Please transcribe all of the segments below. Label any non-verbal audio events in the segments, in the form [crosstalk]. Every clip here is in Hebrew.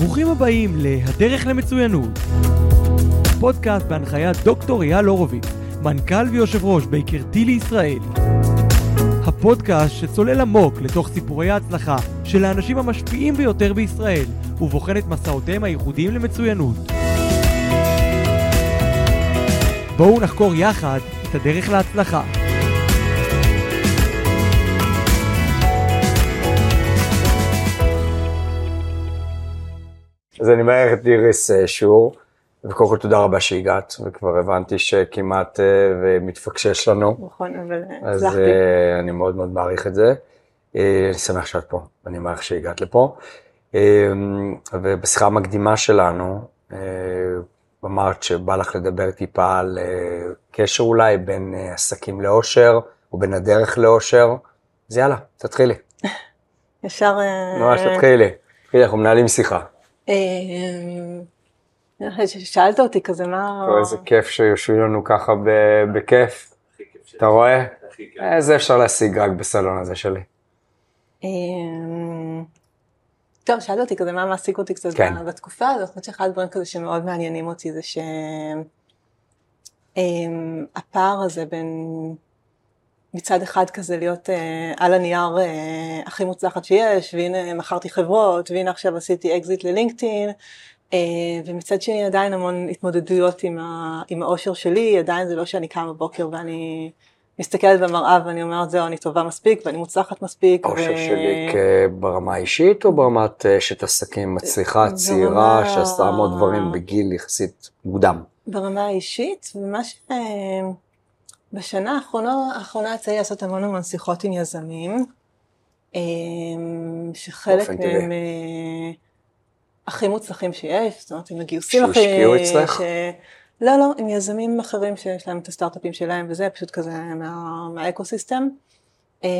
ברוכים הבאים ל"הדרך למצוינות". פודקאסט בהנחיית דוקטור אייל הורוביץ, מנכ"ל ויושב ראש בייקרתי לישראל. הפודקאסט שצולל עמוק לתוך סיפורי ההצלחה של האנשים המשפיעים ביותר בישראל, ובוחן את מסעותיהם הייחודיים למצוינות. בואו נחקור יחד את הדרך להצלחה. אז אני מערך את איריס אה, שור, וקודם כל תודה רבה שהגעת, וכבר הבנתי שכמעט אה, ומתפקשש לנו. נכון, אבל אז הצלחתי. אה, אני מאוד מאוד מעריך את זה. אה, אני שמח שאת פה, ואני מעריך שהגעת לפה. אה, ובשיחה המקדימה שלנו, אה, אמרת שבא לך לדבר טיפה על אה, קשר אולי בין אה, עסקים לאושר, או בין הדרך לאושר. אז יאללה, תתחילי. [laughs] ישר... אה, ממש תתחילי. תתחילי, אנחנו מנהלים שיחה. אה, אה, שאלת אותי כזה מה... איזה כיף שיושבים לנו ככה בכיף. אתה רואה? אה, זה אפשר להשיג רק בסלון הזה שלי. אה, טוב, שאלת אותי כזה מה מעסיק אותי קצת כן. בתקופה הזאת, אני חושבת שאחד הדברים כזה שמאוד מעניינים אותי זה שהפער הזה בין מצד אחד כזה להיות אה, על הנייר אה, הכי מוצלחת שיש, והנה מכרתי חברות, והנה עכשיו עשיתי אקזיט ללינקדאין, אה, ומצד שני עדיין המון התמודדויות עם, ה, עם האושר שלי, עדיין זה לא שאני קמה בבוקר ואני מסתכלת במראה ואני אומרת זהו אני טובה מספיק ואני מוצלחת מספיק. אושר ו- שלי ברמה האישית או ברמת אה, אשת עסקים מצליחה, צעירה, ברמה- שעשתה המון דברים בגיל יחסית מוקדם. ברמה האישית, ומה שבשנה האחרונה, האחרונה יצא לי לעשות המון המון שיחות עם יזמים, אה, שחלק. מהם אה, הכי מוצלחים שיש, זאת אומרת עם הגיוסים הכי... שהשקיעו אצלך? ש... לא, לא, עם יזמים אחרים שיש להם את הסטארט-אפים שלהם וזה, פשוט כזה מה, מהאקוסיסטם. אה,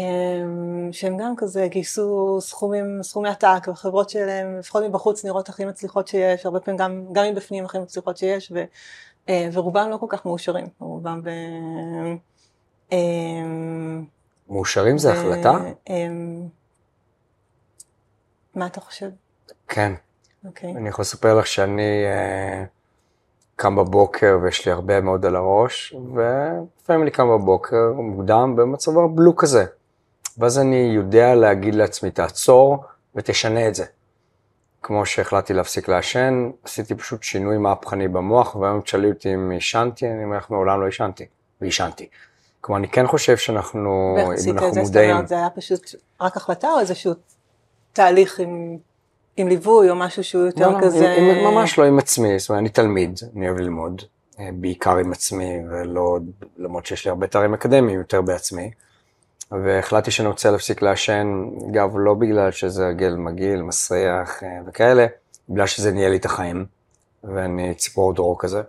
שהם גם כזה גייסו סכומים, סכומי עתק, והחברות שלהם, לפחות מבחוץ נראות הכי מצליחות שיש, הרבה פעמים גם, גם מבפנים הכי מצליחות שיש, ו, ורובם לא כל כך מאושרים, רובם ב... אה, מאושרים זה החלטה? אה, מה אתה חושב? כן. אוקיי. אני יכול לספר לך שאני אה, קם בבוקר ויש לי הרבה מאוד על הראש, ולפעמים אני קם בבוקר מוקדם במצב בלו כזה. ואז אני יודע להגיד לעצמי, תעצור ותשנה את זה. כמו שהחלטתי להפסיק לעשן, עשיתי פשוט שינוי מהפכני במוח, והיום תשאלי אותי אם עישנתי, אני אומר לך, מעולם לא עישנתי, ועישנתי. כלומר, אני כן חושב שאנחנו, ואיך אם עשית אנחנו את זה? זאת מודעים, אומרת, זה היה פשוט רק החלטה או איזשהו תהליך עם, עם ליווי או משהו שהוא יותר לא, לא, כזה... עם, עם, ממש לא עם עצמי, זאת אומרת, אני תלמיד, אני אוהב ללמוד, אה, בעיקר עם עצמי, ולא, למרות שיש לי הרבה תארים אקדמיים, יותר בעצמי. והחלטתי שאני רוצה להפסיק לעשן, אגב, לא בגלל שזה הרגל מגעיל, מסריח אה, וכאלה, בגלל שזה ניהל לי את החיים, ואני ציפור דרור כזה.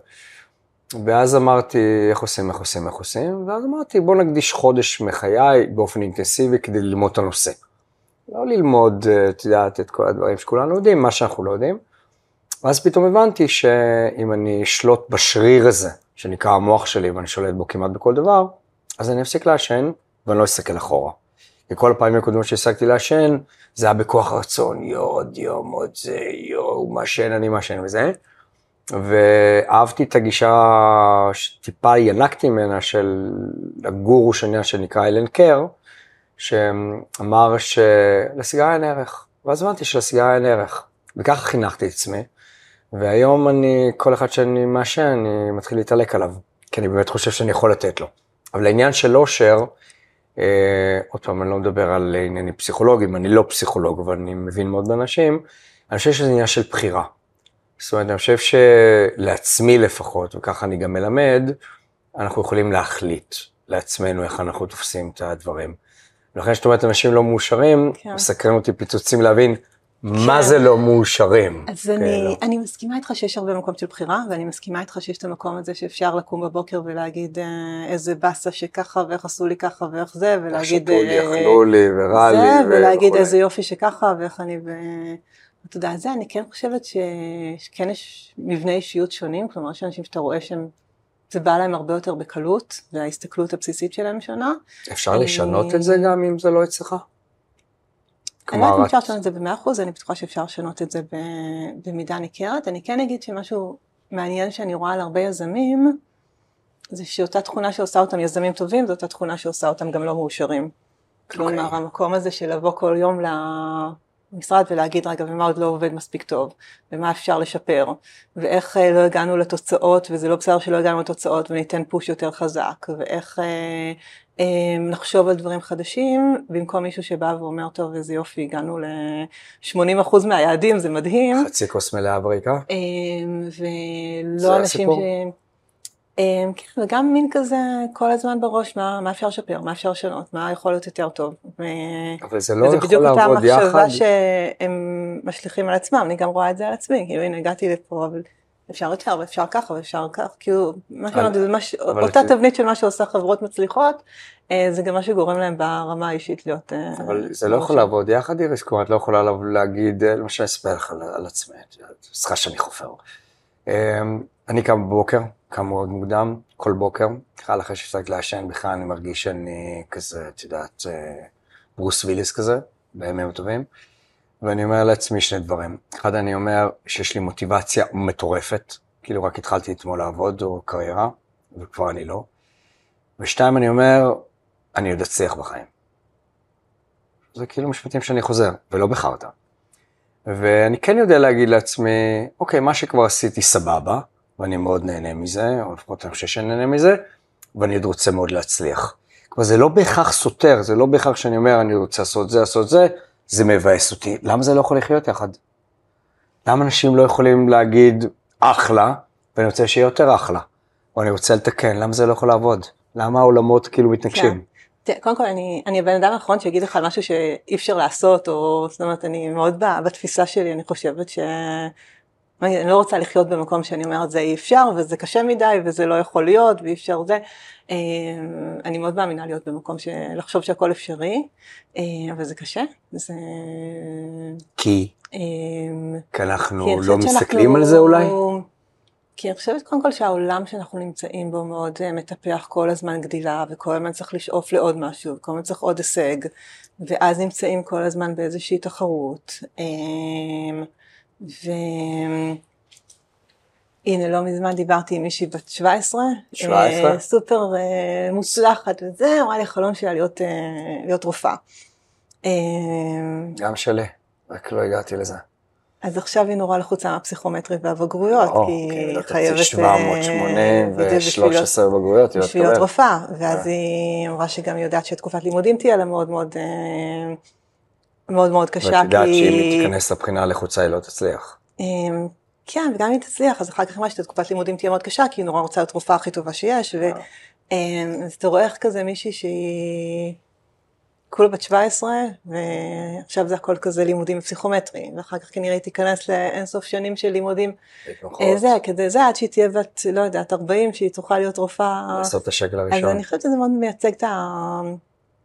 ואז אמרתי, איך עושים, איך עושים, איך עושים, ואז אמרתי, בוא נקדיש חודש מחיי באופן אינטנסיבי כדי ללמוד את הנושא. לא ללמוד, אה, את יודעת, את כל הדברים שכולנו יודעים, מה שאנחנו לא יודעים. ואז פתאום הבנתי שאם אני אשלוט בשריר הזה, שנקרא המוח שלי, ואני שולט בו כמעט בכל דבר, אז אני אפסיק לעשן, ואני לא אסתכל אחורה. כי כל הפעמים הקודמות שהפסקתי לעשן, זה היה בכוח רצון, יואו, עוד יום, עוד זה, יואו, מעשן, אני מעשן וזה. ואהבתי את הגישה שטיפה ינקתי ממנה של הגורו שני שנקרא אלן קר, שאמר שלסיגריה אין ערך. ואז הבנתי שלסיגריה אין ערך. וככה חינכתי את עצמי. והיום אני, כל אחד שאני מעשן, אני מתחיל להתעלק עליו. כי אני באמת חושב שאני יכול לתת לו. אבל לעניין של אושר, עוד פעם, אני לא מדבר על עניינים פסיכולוגיים, אני לא פסיכולוג, אבל אני מבין מאוד באנשים, אני חושב שזה עניין של בחירה. זאת אומרת, אני חושב שלעצמי לפחות, וככה אני גם מלמד, אנחנו יכולים להחליט לעצמנו איך אנחנו תופסים את הדברים. ולכן כשאת אומרת אנשים לא מאושרים, כן. מסקרן אותי פיצוצים להבין מה כן. זה לא מאושרים. אז אני, כאלו. אני מסכימה איתך שיש הרבה מקום של בחירה, ואני מסכימה איתך שיש את המקום הזה שאפשר לקום בבוקר ולהגיד אה, איזה באסה שככה, ואיך עשו לי ככה, ואיך זה, ולהגיד... שתו לי, אה, אכלו לי ורע לי. זה, ולהגיד. איזה יופי שככה, ואיך אני... ו... אתה יודע, זה, אני כן חושבת. שכן יש מבנה אישיות שונים, כלומר, יש אנשים שאתה רואה שהם... זה בא להם הרבה יותר בקלות, וההסתכלות הבסיסית שלהם שונה. אפשר לשנות את זה גם אם זה לא אצלך? אני לא יודעת אם אפשר לשנות את זה במאה אחוז, אני בטוחה שאפשר לשנות את זה במידה ניכרת. אני כן אגיד שמשהו מעניין שאני רואה על הרבה יזמים, זה שאותה תכונה שעושה אותם יזמים טובים, זו אותה תכונה שעושה אותם גם לא מאושרים. Okay. כלומר, אוקיי. המקום הזה של לבוא כל יום למשרד ולהגיד, רגע, ומה עוד לא עובד מספיק טוב, ומה אפשר לשפר, ואיך אה, לא הגענו לתוצאות, וזה לא בסדר שלא הגענו לתוצאות, וניתן פוש יותר חזק, ואיך אה, נחשוב על דברים חדשים, במקום מישהו שבא ואומר, טוב, איזה יופי, הגענו ל-80% מהיעדים, זה מדהים. חצי כוס מלאה בריקה. אה, ולא אנשים ש... אמ, כן, וגם מין כזה כל הזמן בראש, מה, מה אפשר לשפר, מה אפשר לשנות, מה יכול להיות יותר טוב. אבל זה לא יכול לעבוד יחד. וזה בדיוק אותה מחשבה שהם משליכים על עצמם, אני גם רואה את זה על עצמי, כאילו הנה הגעתי לפה, אבל אפשר יותר ואפשר ככה ואפשר ככה, כאילו, מה שאמרתי, זה מש... אותה תבנית של מה שעושה חברות מצליחות, אה, זה גם מה שגורם להם ברמה האישית להיות... אה, אבל זה לא יכול לעבוד יחד, איריס, כלומר, את לא יכולה להגיד, אה, למשל, אספר לך על עצמי, סליחה שאני חופר. אמ, אני קם בבוקר, קם מאוד מוקדם, כל בוקר, בכלל אחרי שהפסקתי לעשן, בכלל אני מרגיש שאני כזה, את יודעת, ברוס וויליס כזה, בימים הטובים. ואני אומר לעצמי שני דברים. אחד, אני אומר שיש לי מוטיבציה מטורפת, כאילו רק התחלתי אתמול לעבוד או קריירה, וכבר אני לא. ושתיים, אני אומר, אני עוד אצליח בחיים. זה כאילו משפטים שאני חוזר, ולא בחרטא. ואני כן יודע להגיד לעצמי, אוקיי, מה שכבר עשיתי סבבה, ואני מאוד נהנה מזה, או לפחות אני חושב שאני נהנה מזה, ואני עוד רוצה מאוד להצליח. כלומר, זה לא בהכרח סותר, זה לא בהכרח שאני אומר, אני רוצה לעשות זה, לעשות זה, זה מבאס אותי. למה זה לא יכול לחיות יחד? למה אנשים לא יכולים להגיד, אחלה, ואני רוצה שיהיה יותר אחלה, או אני רוצה לתקן, למה זה לא יכול לעבוד? למה העולמות כאילו מתנגשים? כן. קודם כל, אני, אני הבן אדם האחרון שיגיד לך משהו שאי אפשר לעשות, או זאת אומרת, אני מאוד בתפיסה שלי, אני חושבת ש... אני לא רוצה לחיות במקום שאני אומרת זה אי אפשר וזה קשה מדי וזה לא יכול להיות ואי אפשר זה. אה, אני מאוד מאמינה להיות במקום של לחשוב שהכל אפשרי, אה, אבל זה קשה. זה... כי? אה, כי אנחנו כי לא מסתכלים על זה אולי? כי אני חושבת קודם כל שהעולם שאנחנו נמצאים בו מאוד מטפח כל הזמן גדילה וכל הזמן צריך לשאוף לעוד משהו וכל הזמן צריך עוד הישג ואז נמצאים כל הזמן באיזושהי תחרות. והנה לא מזמן דיברתי עם מישהי בת 17, 17? סופר אה, מוצלחת וזה, אמרה לי חלום שלה להיות, אה, להיות רופאה. אה, גם שלי, רק לא הגעתי לזה. אז עכשיו היא נורא לחוצה מהפסיכומטרי והבגרויות, או, כי כן, היא חייבת... 780 ו-13 בגרויות, היא בשביל להיות רופאה, ואז היא אמרה שגם היא יודעת שתקופת לימודים תהיה לה מאוד מאוד מאוד מאוד קשה. ואת יודעת כי... שאם היא תיכנס לבחינה לחוצה היא לא תצליח. אמ, כן, וגם אם היא תצליח, אז אחר כך מה שתקופת לימודים תהיה מאוד קשה, כי היא נורא רוצה להיות רופאה הכי טובה שיש, ו... אמ, אז אתה רואה איך כזה מישהי שהיא כולה בת 17, ועכשיו זה הכל כזה לימודים פסיכומטריים, ואחר כך כנראה היא תיכנס לאינסוף שנים של לימודים. אה, זה, כדי זה, עד שהיא תהיה בת, לא יודעת, 40, שהיא תוכל להיות רופאה. לעשות את השקל הראשון. אז אני חושבת שזה מאוד מייצג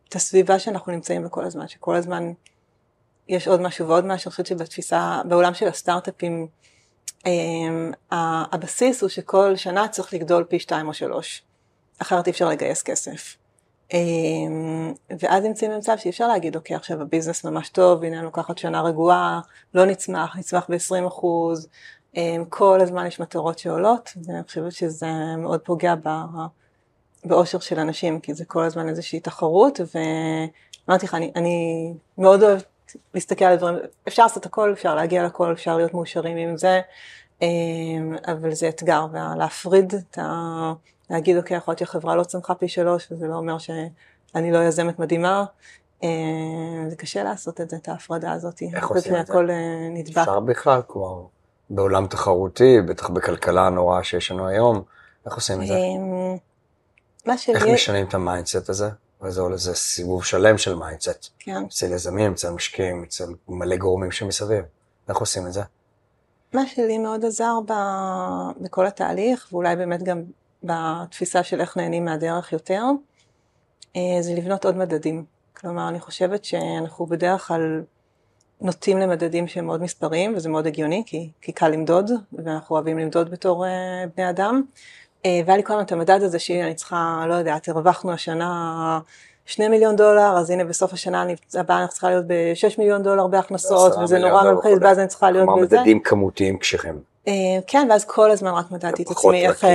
את הסביבה שאנחנו נמצאים בה כל הזמן, שכל הזמן יש עוד משהו ועוד משהו, אני חושבת שבתפיסה, בעולם של הסטארט-אפים, אמ, הבסיס הוא שכל שנה צריך לגדול פי שתיים או שלוש, אחרת אי אפשר לגייס כסף. אמ, ואז נמצאים במצב שאי אפשר להגיד, אוקיי, עכשיו הביזנס ממש טוב, הנה לוקחת שנה רגועה, לא נצמח, נצמח ב-20 אחוז, אמ, כל הזמן יש מטרות שעולות, ואני חושבת שזה מאוד פוגע באושר של אנשים, כי זה כל הזמן איזושהי תחרות, ואמרתי לך, אני, אני מאוד אוהבת להסתכל על הדברים, אפשר לעשות הכל, אפשר להגיע לכל, אפשר להיות מאושרים עם זה, אמ, אבל זה אתגר, ולהפריד את ה... להגיד, אוקיי, יכול להיות שהחברה לא צמחה פי שלוש, וזה לא אומר שאני לא יזמת מדהימה. אמ, זה קשה לעשות את זה, את ההפרדה הזאת. איך עושים את זה? הכל אה, נדבק. אפשר בכלל, כלומר, בעולם תחרותי, בטח בכלכלה הנוראה שיש לנו היום, איך עושים את זה? אמ, מה שלי... איך משנים את ה mindset הזה? וזה עולה לזה סיבוב שלם של mindset. כן. אצל יזמים, אצל משקיעים, אצל מלא גורמים שמסביב. איך עושים את זה? מה שלי מאוד עזר ב... בכל התהליך, ואולי באמת גם בתפיסה של איך נהנים מהדרך יותר, אה, זה לבנות עוד מדדים. כלומר, אני חושבת שאנחנו בדרך כלל נוטים למדדים שהם מאוד מספריים, וזה מאוד הגיוני, כי, כי קל למדוד, ואנחנו אוהבים למדוד בתור uh, בני אדם. אה, והיה לי כל הזמן את המדד הזה שהנה אני צריכה, לא יודעת, הרווחנו השנה 2 מיליון דולר, אז הנה בסוף השנה הבאה אני צריכה להיות ב-6 מיליון דולר בהכנסות, וזה נורא מלחיץ, ואז אני צריכה להיות בזה. כלומר מדדים כמותיים קשיחים. כן, ואז כל הזמן רק מדדתי את עצמי איך,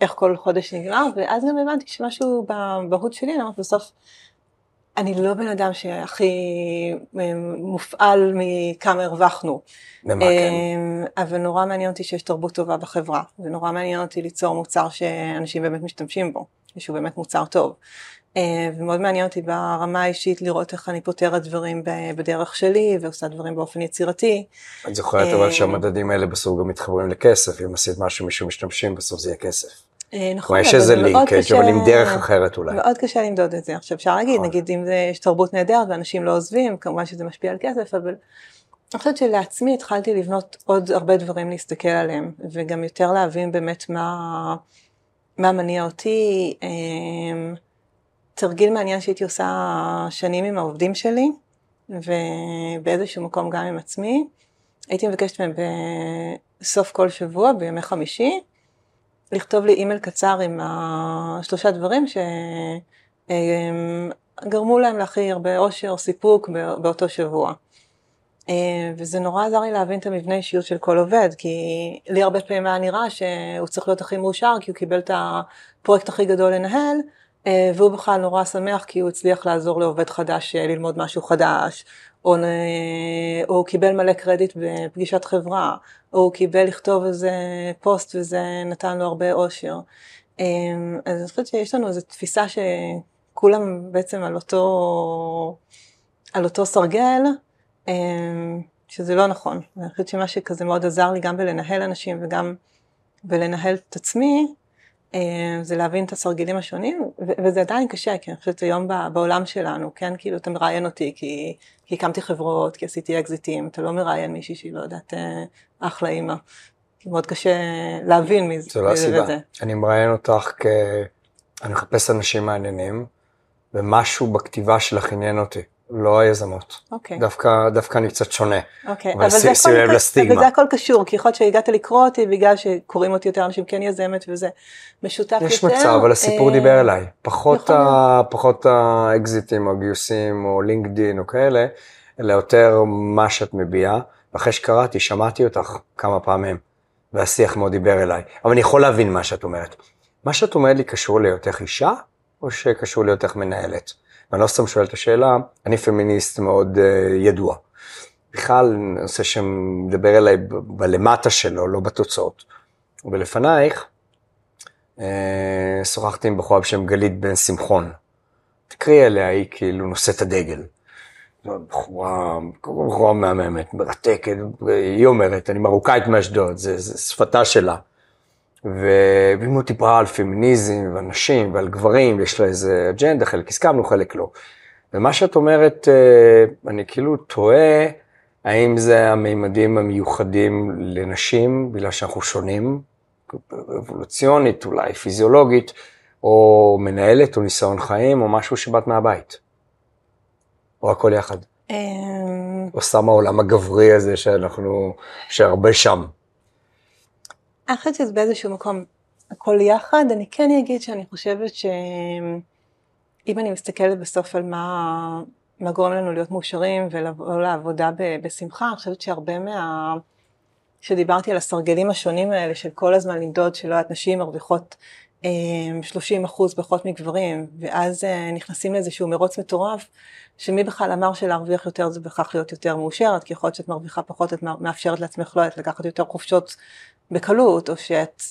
איך כל חודש נגמר, ואז גם הבנתי שמשהו במהות שלי, אני אומרת בסוף, אני לא בן אדם שהכי מופעל מכמה הרווחנו. במה כן? אבל נורא מעניין אותי שיש תרבות טובה בחברה, ונורא מעניין אותי ליצור מוצר שאנשים באמת משתמשים בו, ושהוא באמת מוצר טוב. ומאוד מעניין אותי ברמה האישית לראות איך אני פותרת דברים בדרך שלי ועושה דברים באופן יצירתי. את זוכרת אבל שהמדדים האלה בסוף גם מתחברים לכסף, אם עשית משהו מישהו משתמשים בסוף זה יהיה כסף. נכון, יש איזה לינקג' אבל עם דרך אחרת אולי. מאוד קשה למדוד את זה. עכשיו אפשר להגיד, נגיד אם יש תרבות נהדרת ואנשים לא עוזבים, כמובן שזה משפיע על כסף, אבל אני חושבת שלעצמי התחלתי לבנות עוד הרבה דברים להסתכל עליהם, וגם יותר להבין באמת מה, מה מניע אותי. תרגיל מעניין שהייתי עושה שנים עם העובדים שלי, ובאיזשהו מקום גם עם עצמי. הייתי מבקשת מהם בסוף כל שבוע, בימי חמישי, לכתוב לי אימייל קצר עם השלושה דברים שגרמו להם להכי הרבה אושר, סיפוק באותו שבוע. וזה נורא עזר לי להבין את המבנה אישיות של כל עובד, כי לי הרבה פעמים היה נראה שהוא צריך להיות הכי מאושר, כי הוא קיבל את הפרויקט הכי גדול לנהל, והוא בכלל נורא שמח כי הוא הצליח לעזור לעובד חדש ללמוד משהו חדש, או, או הוא קיבל מלא קרדיט בפגישת חברה, או הוא קיבל לכתוב איזה פוסט וזה נתן לו הרבה אושר. אז אני חושבת שיש לנו איזו תפיסה שכולם בעצם על אותו, על אותו סרגל, שזה לא נכון. אני חושבת שמה שכזה מאוד עזר לי גם בלנהל אנשים וגם בלנהל את עצמי, זה להבין את הסרגילים השונים, וזה עדיין קשה, כי אני חושבת היום בעולם שלנו, כן, כאילו אתה מראיין אותי כי, כי הקמתי חברות, כי עשיתי אקזיטים, אתה לא מראיין מישהי שהיא לא יודעת, אחלה אימא. מאוד קשה להבין מי זה. זה לא הסיבה. אני מראיין אותך כ... אני מחפש אנשים מעניינים, ומשהו בכתיבה שלך עניין אותי. לא היזמות. אוקיי. דווקא, דווקא אני קצת שונה. אוקיי. אבל זה שים לב לסטיגמה. אבל זה הכל קשור, כי יכול להיות שהגעת לקרוא אותי בגלל שקוראים אותי יותר אנשים כן יזמת וזה משותף יש יותר. יש מצב, אבל הסיפור דיבר אליי. פחות, ה, פחות האקזיטים או גיוסים או לינקדין או כאלה, אלא יותר מה שאת מביעה. ואחרי שקראתי, שמעתי אותך כמה פעמים, והשיח מאוד דיבר אליי. אבל אני יכול להבין מה שאת אומרת. מה שאת אומרת לי קשור להיותך אישה, או שקשור להיותך מנהלת? ואני לא סתם שואל את השאלה, אני פמיניסט מאוד uh, ידוע. בכלל, נושא שמדבר אליי בלמטה שלו, לא בתוצאות. ולפנייך, uh, שוחחתי עם בחורה בשם גלית בן שמחון. תקראי עליה, היא כאילו נושאת הדגל. בחורה, בחורה מהממת, מרתקת, היא אומרת, אני מרוקאית מאשדוד, זה שפתה שלה. ואם הוא דיברה על פמיניזם ועל נשים ועל גברים, ויש לה איזה אג'נדה, חלק הסכמנו, חלק לא. ומה שאת אומרת, אה, אני כאילו תוהה, האם זה המימדים המיוחדים לנשים, בגלל שאנחנו שונים, אבולוציונית, אולי פיזיולוגית, או מנהלת, או ניסיון חיים, או משהו שבאת מהבית. או הכל יחד. אמ, או סתם העולם הגברי הזה שאנחנו, שהרבה שם. אני חושבת שזה באיזשהו מקום הכל יחד, אני כן אגיד שאני חושבת שאם אני מסתכלת בסוף על מה, מה גורם לנו להיות מאושרים ולבוא לעבודה בשמחה, אני חושבת שהרבה מה... שדיברתי על הסרגלים השונים האלה של כל הזמן למדוד שלא יודעת נשים מרוויחות 30 אחוז פחות מגברים, ואז נכנסים לאיזשהו מרוץ מטורף, שמי בכלל אמר שלהרוויח יותר זה בכך להיות יותר מאושרת, כי יכול להיות שאת מרוויחה פחות, את מאפשרת לעצמך לא יודעת לקחת יותר חופשות בקלות, או שאת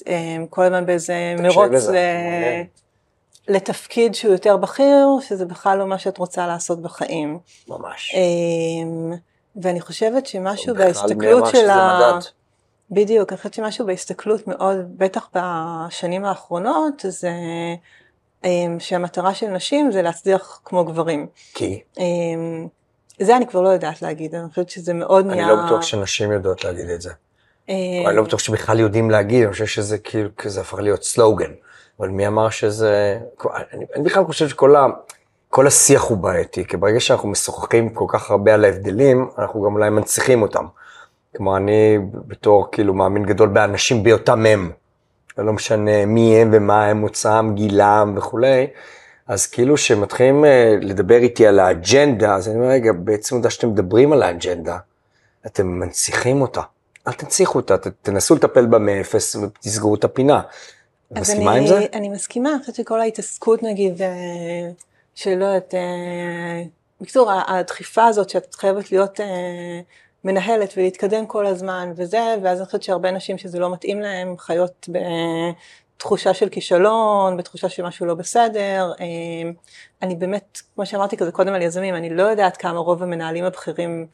כל הזמן באיזה מרוץ ל... לתפקיד שהוא יותר בכיר, שזה בכלל לא מה שאת רוצה לעשות בחיים. ממש. ואני חושבת שמשהו בהסתכלות של ה... בדיוק, אני חושבת שמשהו בהסתכלות מאוד, בטח בשנים האחרונות, זה שהמטרה של נשים זה להצליח כמו גברים. כי? זה אני כבר לא יודעת להגיד, אני חושבת שזה מאוד אני נהיה... לא בטוח שנשים יודעות להגיד את זה. אני לא בטוח שבכלל יודעים להגיד, אני חושב שזה כאילו, זה הפך להיות סלוגן. אבל מי אמר שזה... אני, אני בכלל חושב שכל ה... כל השיח הוא בעייתי, כי ברגע שאנחנו משוחחים כל כך הרבה על ההבדלים, אנחנו גם אולי מנציחים אותם. כלומר, אני בתור כאילו מאמין גדול באנשים בהיותם הם, ולא משנה מי הם ומה הם, מוצאם, גילם וכולי, אז כאילו שמתחילים אה, לדבר איתי על האג'נדה, אז אני אומר, רגע, בעצם עובדה שאתם מדברים על האג'נדה, אתם מנציחים אותה. אל תנציחו אותה, ת- תנסו לטפל בה מאפס ותסגרו את הפינה. אז מסכימה אני, עם זה? אני מסכימה, אני חושבת שכל ההתעסקות נגיד, אה, שלא יודעת, אה, בקיצור, הדחיפה הזאת שאת חייבת להיות מנהלת ולהתקדם כל הזמן וזה, ואז אני חושבת שהרבה נשים שזה לא מתאים להן, חיות בתחושה של כישלון, בתחושה שמשהו לא בסדר. אה, אני באמת, כמו שאמרתי כזה קודם על יזמים, אני לא יודעת כמה רוב המנהלים הבכירים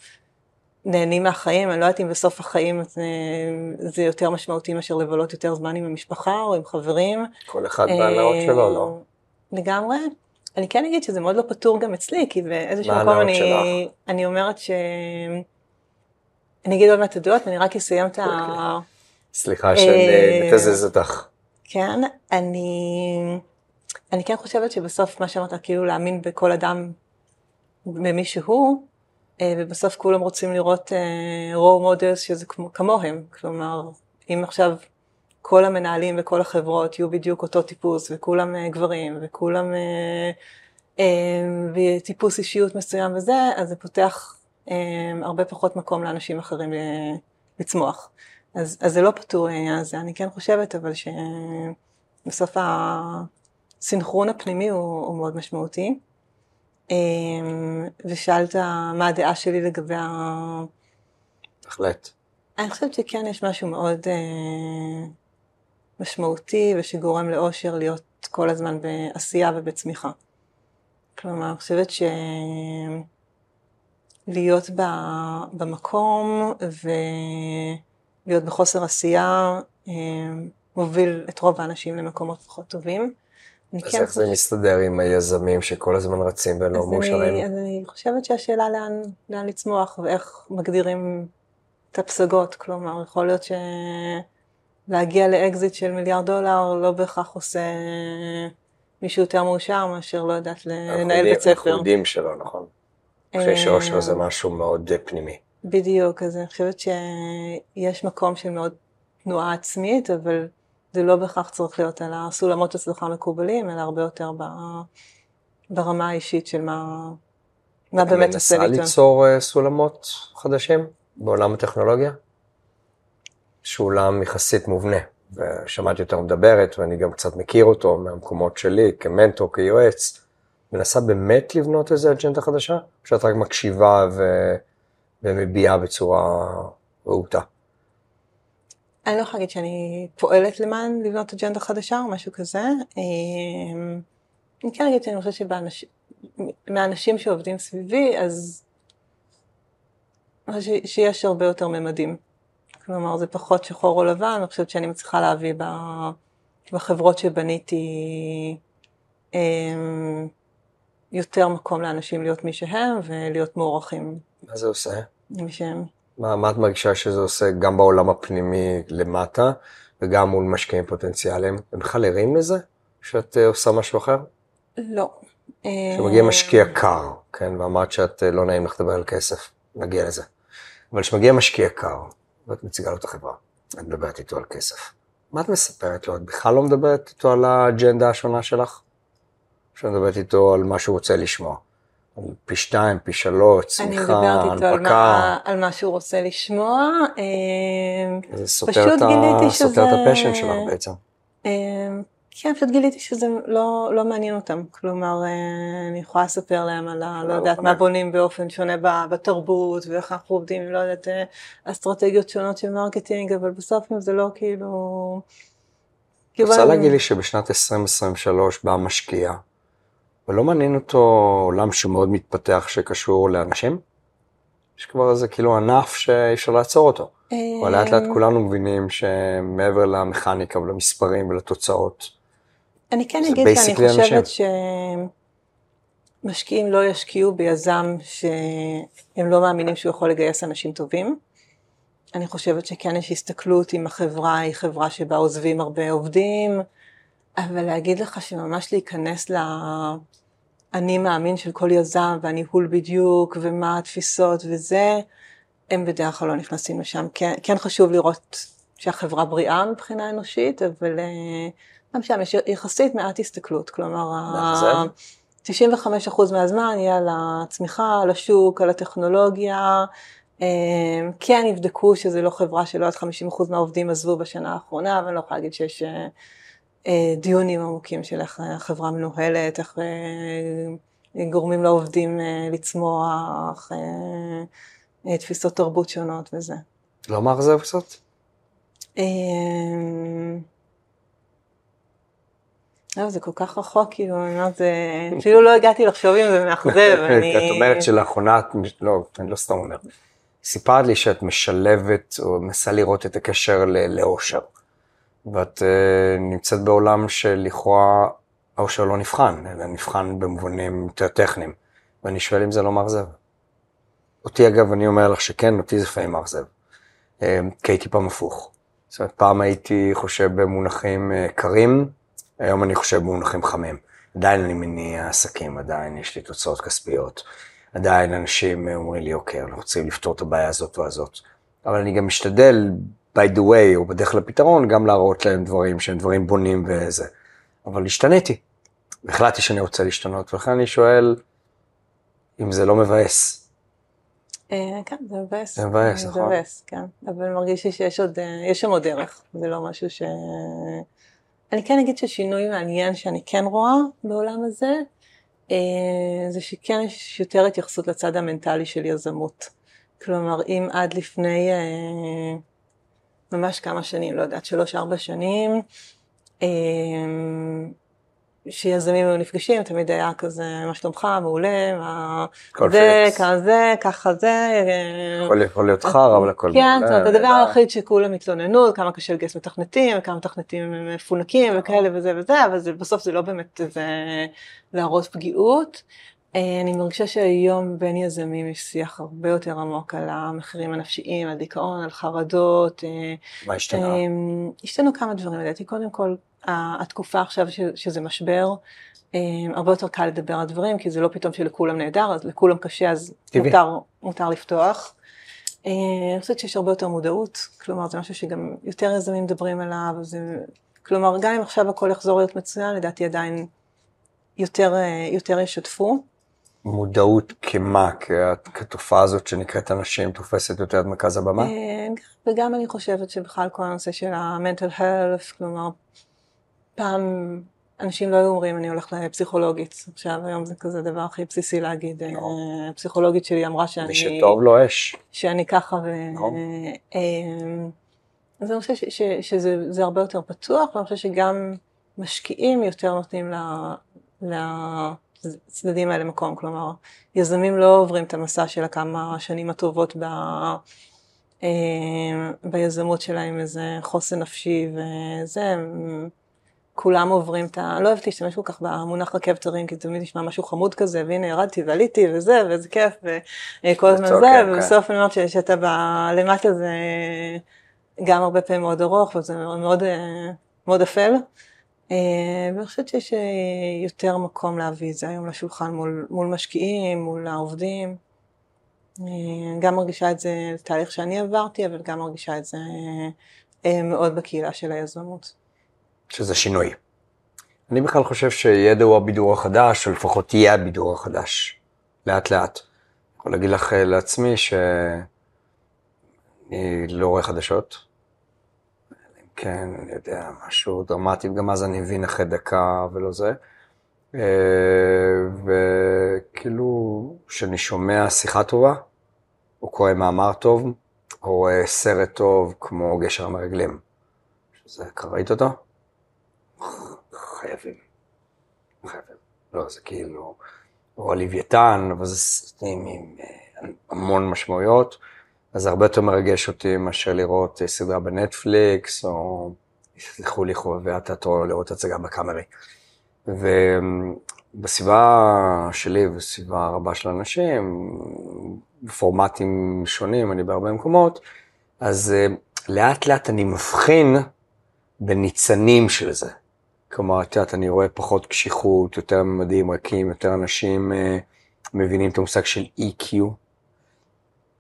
נהנים מהחיים, אני לא יודעת אם בסוף החיים זה, זה יותר משמעותי מאשר לבלות יותר זמן עם המשפחה או עם חברים. כל אחד והנאות שלו, לא? אה, לגמרי. אני כן אגיד שזה מאוד לא פתור גם אצלי, כי באיזשהו מקום אני, שלך? אני אומרת ש... אני אגיד עוד מעט עדויות, אני רק אסיים את ה... אוקיי. סליחה שאני אה, מתזז אותך. כן, אני, אני כן חושבת שבסוף מה שאמרת, כאילו להאמין בכל אדם, במי שהוא, אה, ובסוף כולם רוצים לראות רואו models שזה כמו, כמוהם, כלומר, אם עכשיו כל המנהלים וכל החברות יהיו בדיוק אותו טיפוס, וכולם אה, גברים, וכולם אה, אה, וטיפוס אישיות מסוים וזה, אז זה פותח אה, הרבה פחות מקום לאנשים אחרים לצמוח. אז, אז זה לא פתור העניין הזה, אני כן חושבת אבל שבסוף הסינכרון הפנימי הוא, הוא מאוד משמעותי. אמ, ושאלת מה הדעה שלי לגבי ה... בהחלט. אני חושבת שכן יש משהו מאוד אה, משמעותי ושגורם לאושר להיות כל הזמן בעשייה ובצמיחה. כלומר, אני חושבת שלהיות ב... במקום ולהיות בחוסר עשייה אה, מוביל את רוב האנשים למקומות פחות טובים. אז כן איך זה חושבת- מסתדר עם היזמים שכל הזמן רצים ולא מאושרים? אז אני חושבת שהשאלה לאן, לאן לצמוח ואיך מגדירים את הפסגות, כלומר יכול להיות שלהגיע לאקזיט של מיליארד דולר לא בהכרח עושה מישהו יותר מאושר מאשר לא יודעת לנהל בית ספר. אנחנו יודעים שלא, נכון. אני חושב שאושר זה אה, משהו מאוד אה, פנימי. בדיוק, אז אני חושבת שיש מקום של מאוד תנועה עצמית, אבל זה לא בהכרח צריך להיות על הסולמות הצלחה המקובלים, אלא הרבה יותר ב, ברמה האישית של מה, מה באמת עושה לי מנסה טוב. ליצור אה, סולמות חדשים בעולם הטכנולוגיה? שהוא עולם יחסית מובנה, ושמעתי אותה מדברת, ואני גם קצת מכיר אותו מהמקומות שלי, כמנטור, כיועץ. מנסה באמת לבנות איזה אג'נדה חדשה? או שאת רק מקשיבה ו... ומביעה בצורה רהוטה? אני לא יכולה להגיד שאני פועלת למען לבנות אג'נדה חדשה או משהו כזה. אמ, אני כן אגיד שאני חושבת שמהאנשים שעובדים סביבי, אז ש- שיש הרבה יותר ממדים. כלומר, זה פחות שחור או לבן, אני חושבת שאני מצליחה להביא ב- בחברות שבניתי אמ, יותר מקום לאנשים להיות מי שהם ולהיות מוערכים מה זה עושה? מי שהם. מה, מה את מרגישה שזה עושה גם בעולם הפנימי למטה, וגם מול משקיעים פוטנציאליים? הם בכלל ערים לזה? שאת אה, עושה משהו אחר? לא. כשמגיע אמ, משקיע קר, כן, ואמרת שאת אה, לא נעים לך לדבר על כסף, נגיע לזה. אבל כשמגיע משקיע קר, ואת מציגה לו את החברה, את מדברת איתו על כסף. מה את מספרת לו? את בכלל לא מדברת איתו על האג'נדה השונה שלך? שאת מדברת איתו על מה שהוא רוצה לשמוע? פי שתיים, פי שלוש, אני צמיחה, מדברת איתו על הנפקה. מה, על מה שהוא רוצה לשמוע. אמ, זה סותר את ה- גיליתי סותר שזה- את הפשן שלך בעצם. אמ, כן, פשוט גיליתי שזה לא, לא מעניין אותם. כלומר, אה, אני יכולה לספר להם על ה... לא יודעת חונה. מה בונים באופן שונה בתרבות, ואיך אנחנו עובדים, לא יודעת, אה, אסטרטגיות שונות של marketing, אבל בסוף זה לא כאילו... כאילו, רוצה אני- להגיד לי שבשנת 2023 בא משקיע, ולא מעניין אותו עולם שמאוד מתפתח שקשור לאנשים? יש כבר איזה כאילו ענף שאי אפשר לעצור אותו. אבל לאט לאט אמ, כולנו מבינים שמעבר למכניקה ולמספרים ולתוצאות, אני כן אגיד שאני חושבת שמשקיעים לא ישקיעו ביזם שהם לא מאמינים שהוא יכול לגייס אנשים טובים. אני חושבת שכן יש הסתכלות אם החברה היא חברה שבה עוזבים הרבה עובדים, אבל להגיד לך שממש להיכנס לאני מאמין של כל יזם והניהול בדיוק ומה התפיסות וזה, הם בדרך כלל לא נכנסים לשם. כן, כן חשוב לראות שהחברה בריאה מבחינה אנושית, אבל אה, גם שם יש יחסית מעט הסתכלות, כלומר, מאכזב? 95% מהזמן יהיה על הצמיחה, על השוק, על הטכנולוגיה. אה, כן יבדקו שזה לא חברה שלא עד 50% מהעובדים עזבו בשנה האחרונה, אבל אני לא יכולה להגיד שיש אה, דיונים עמוקים של איך החברה מנוהלת, איך גורמים לעובדים לצמוח, תפיסות תרבות שונות וזה. לא מאכזב קצת? לא, זה כל כך רחוק, כאילו, אני אומרת, אפילו לא הגעתי לחשוב אם זה מאכזב, [laughs] אני... את אומרת שלאחרונה, לא, אני לא סתם אומר. סיפרת לי שאת משלבת או מנסה לראות את הקשר לאושר. ואת uh, נמצאת בעולם שלכאורה האושר לא נבחן, אלא נבחן במובנים יותר טכניים. ואני שואל אם זה לא מאכזב. אותי אגב, אני אומר לך שכן, אותי זה לפעמים מאכזב. Uh, כי הייתי פעם הפוך. זאת אומרת, פעם הייתי חושב במונחים uh, קרים, היום אני חושב במונחים חמים. עדיין אני מניע עסקים, עדיין יש לי תוצאות כספיות. עדיין אנשים אומרים לי, אוקיי, אנחנו רוצים לפתור את הבעיה הזאת והזאת. אבל אני גם משתדל, by the way, או בדרך לפתרון, גם להראות להם דברים שהם דברים בונים וזה. אבל השתניתי. החלטתי שאני רוצה להשתנות, ולכן אני שואל אם זה לא מבאס. אה, כן, זה מבאס. זה מבאס, נכון. זה מבאס, כן. אבל מרגיש לי שיש עוד, אה, יש שם עוד דרך. זה לא משהו ש... אני כן אגיד ששינוי מעניין שאני כן רואה בעולם הזה, אה, זה שכן יש יותר התייחסות לצד המנטלי של יזמות. כלומר, אם עד לפני ממש כמה שנים, לא יודעת, שלוש-ארבע שנים, אה, שיזמים היו נפגשים, תמיד היה כזה, מה שלומך, מעולה, מה... זה, כזה, ככה זה. יכול להיות חרא, אבל הכל מעולה. כן, זאת אומרת, הדבר היחיד שכולם התלוננו, כמה קשה לגייס מתכנתים, וכמה מתכנתים הם מפונקים, וכאלה וזה וזה, אבל בסוף זה לא באמת איזה להרוס פגיעות. אה, אני מרגישה שהיום בין יזמים יש שיח הרבה יותר עמוק על המחירים הנפשיים, על דיכאון, על חרדות. אה, מה השתנה? אה, השתנו כמה דברים, לדעתי. קודם כל, התקופה עכשיו שזה משבר, הרבה יותר קל לדבר על דברים, כי זה לא פתאום שלכולם נהדר, אז לכולם קשה, אז מותר, מותר לפתוח. אני חושבת שיש הרבה יותר מודעות, כלומר זה משהו שגם יותר יזמים מדברים עליו, זה, כלומר גם אם עכשיו הכל יחזור להיות מצוין, לדעתי עדיין יותר, יותר ישתפו. מודעות כמה? כתופעה הזאת שנקראת אנשים תופסת יותר את מרכז הבמה? אה, וגם אני חושבת שבכלל כל הנושא של ה-mental health, כלומר, פעם אנשים לא היו אומרים אני הולך לפסיכולוגית, עכשיו היום זה כזה דבר הכי בסיסי להגיד, הפסיכולוגית אה, שלי אמרה שאני... מי שטוב לו אש. שאני ככה ו... אה, אז אני חושבת שזה הרבה יותר פתוח, ואני חושבת שגם משקיעים יותר נותנים ל... הצדדים האלה מקום, כלומר, יזמים לא עוברים את המסע של הכמה שנים הטובות ב... אה, ביזמות שלהם, איזה חוסן נפשי וזה, כולם עוברים את ה... לא אוהבת להשתמש כל כך במונח רכבת הרים, כי תמיד נשמע משהו חמוד כזה, והנה ירדתי ועליתי וזה, ואיזה כיף, וכל הזמן זה, okay, ובסוף אני אומרת שאתה למטה זה גם הרבה פעמים מאוד ארוך, וזה מאוד, מאוד אפל. אה, ואני חושבת שיש אה, יותר מקום להביא את זה היום לשולחן מול, מול משקיעים, מול העובדים. אה, גם מרגישה את זה, תהליך שאני עברתי, אבל גם מרגישה את זה מאוד בקהילה של היזמות. שזה שינוי. אני בכלל חושב שידע הוא הבידור החדש, או לפחות יהיה הבידור החדש, לאט לאט. אני יכול להגיד לך לעצמי שאני לא רואה חדשות, כן, אני יודע, משהו דרמטי, וגם אז אני מבין אחרי דקה ולא זה. אה, וכאילו, כשאני שומע שיחה טובה, או קורא מאמר טוב, או רואה סרט טוב כמו גשר המרגלים, שזה, ראית אותו? חייבים. חייבים. לא, זה כאילו, או הלוויתן, אבל זה סרטים עם אה, המון משמעויות. אז הרבה יותר מרגש אותי מאשר לראות אה, סדרה בנטפליקס, או יסלחו לי חובבי התיאטרון לראות הצגה בקאמרי. ובסביבה שלי ובסביבה רבה של אנשים, בפורמטים שונים, אני בהרבה מקומות, אז אה, לאט לאט אני מבחין בניצנים של זה. כלומר, את יודעת, אני רואה פחות קשיחות, יותר ממדים ריקים, יותר אנשים אה, מבינים את המושג של EQ,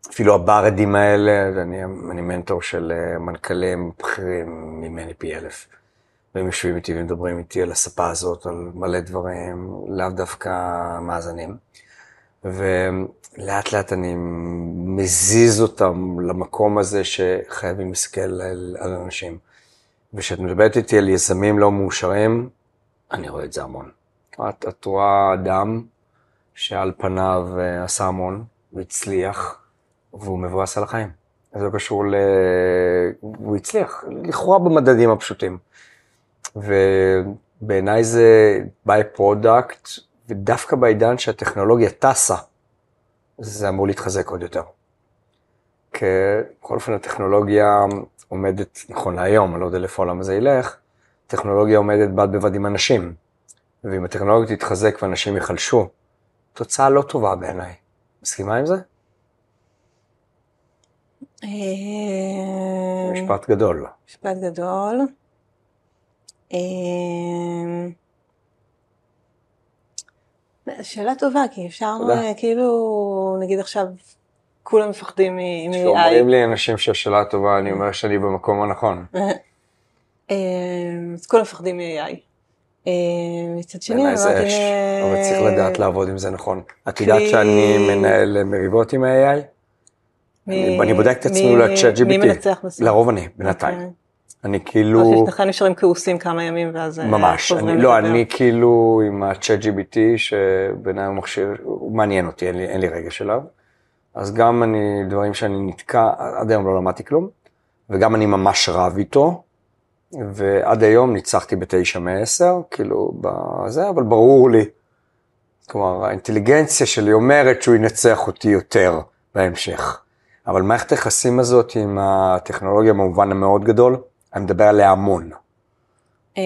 אפילו הברדים האלה, אני, אני מנטור של אה, מנכ"לים בכירים ממני פי אלף. והם יושבים איתי ומדברים איתי על הספה הזאת, על מלא דברים, לאו דווקא מאזנים. ולאט לאט אני מזיז אותם למקום הזה שחייבים להסתכל על, על אנשים. וכשאת מדברת איתי על יזמים לא מאושרים, אני רואה את זה המון. את, את רואה אדם שעל פניו אה, עשה המון, והצליח, והוא מבואס על החיים. זה קשור ל... הוא הצליח, לכאורה במדדים הפשוטים. ובעיניי זה by-product, ודווקא בעידן שהטכנולוגיה טסה, זה אמור להתחזק עוד יותר. כי בכל אופן הטכנולוגיה עומדת, נכון להיום, אני לא יודע לאיפה העולם הזה ילך, טכנולוגיה עומדת בד בבד עם אנשים. ואם הטכנולוגיה תתחזק ואנשים ייחלשו, תוצאה לא טובה בעיניי. מסכימה עם זה? אה, משפט גדול. משפט גדול. אה, שאלה טובה, כי אפשר. אה, כאילו, נגיד עכשיו, כולם מפחדים מ- כשאומרים. לי אנשים שהשאלה טובה, אני אומר שאני במקום הנכון. אז כולם מפחדים מ-AI. מצד שני, בעיניי זה אמרתי, אש, אבל צריך לדעת לעבוד עם זה נכון. את יודעת שאני מנהל מריבות עם ה-AI? אני- מ- אני בודק את עצמי מי- אולי צ'אט מי GPT. מנצח בסוף? לרוב אני, בינתיים. אוקיי. אני כאילו, ששניכם נשארים כעוסים כמה ימים ואז אה, ממש, אני, לא. אני כאילו עם ה-chat GPT, שבעיניי הוא מכשיר, הוא מעניין אותי, אין לי, אין לי רגש אליו. אז גם אני, דברים שאני נתקע, עד היום לא למדתי כלום, וגם אני ממש רב איתו, ועד היום ניצחתי בתשע מעשר, כאילו, בזה, אבל ברור לי, כלומר, האינטליגנציה שלי אומרת שהוא ינצח אותי יותר בהמשך. אבל מערכת היחסים הזאת עם הטכנולוגיה במובן המאוד גדול, אני מדבר עליה המון. אה,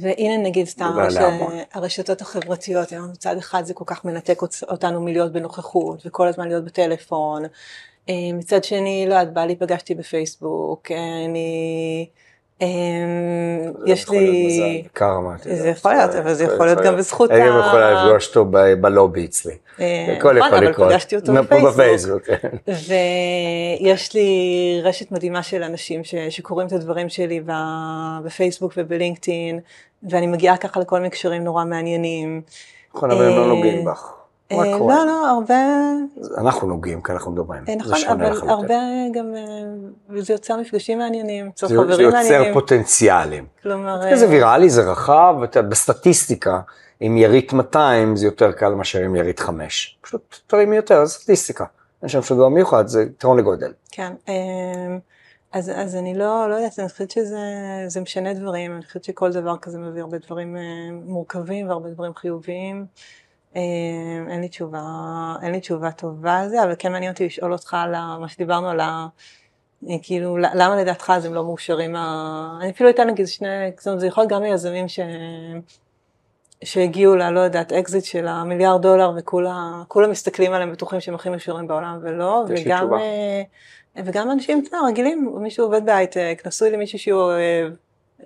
והנה נגיד סתם תודה ש- להמון. הרשתות החברתיות, מצד אחד זה כל כך מנתק אות- אותנו מלהיות בנוכחות וכל הזמן להיות בטלפון. אה, מצד שני, לא יודעת, בעלי פגשתי בפייסבוק, אה, אני... אה, יש לי... קרמה. זה יכול להיות, אבל זה יכול להיות גם בזכות אני גם ה- יכולה לפגוש אותו בלובי אצלי. אה, הכל נכון, יכול אבל לקרות. פגשתי אותו בפייסבוק. כן. ויש לי רשת מדהימה של אנשים שקוראים את הדברים שלי בפייסבוק ובלינקדאין, ואני מגיעה ככה לכל מיני קשרים נורא מעניינים. נכון, אבל הם לא אה, נוגעים בך. אה, קורה? לא, לא, הרבה, אנחנו נוגעים כי אנחנו מדברים. אה, זה נכון, אבל. הרבה גם, אה, זה יוצר מפגשים מעניינים, יוצר זה- זה חברים יוצר מעניינים. פוטנציאלים. כלומר, זה אה, ויראלי, זה רחב, בסטטיסטיקה, עם ירית 200 זה יותר קל מאשר עם ירית 5. פשוט תרימי יותר, זה סטטיסטיקה. אין שם שום דבר מיוחד, זה יתרון לגודל. כן, אה, אז, אז אני לא, לא יודעת, אני חושבת שזה זה משנה דברים, אני חושבת שכל דבר כזה מביא הרבה דברים אה, מורכבים והרבה דברים חיוביים. אה, אין לי תשובה, אין לי תשובה טובה על זה, אבל כן מעניין אותי לשאול אותך על מה שדיברנו על ה... אה, כאילו, למה לדעתך אז הם לא מאושרים? ה- אני אפילו אתן נגיד שני, זאת אומרת, זה יכול להיות גם מיזמים ש... שהגיעו ל, לא יודעת, אקזיט של המיליארד דולר וכולם כולם מסתכלים עליהם בטוחים שהם הכי מאושרים בעולם ולא, וגם. אה, וגם אנשים יודע, רגילים, מישהו עובד בהייטק, נשוי למישהו שהוא אוהב,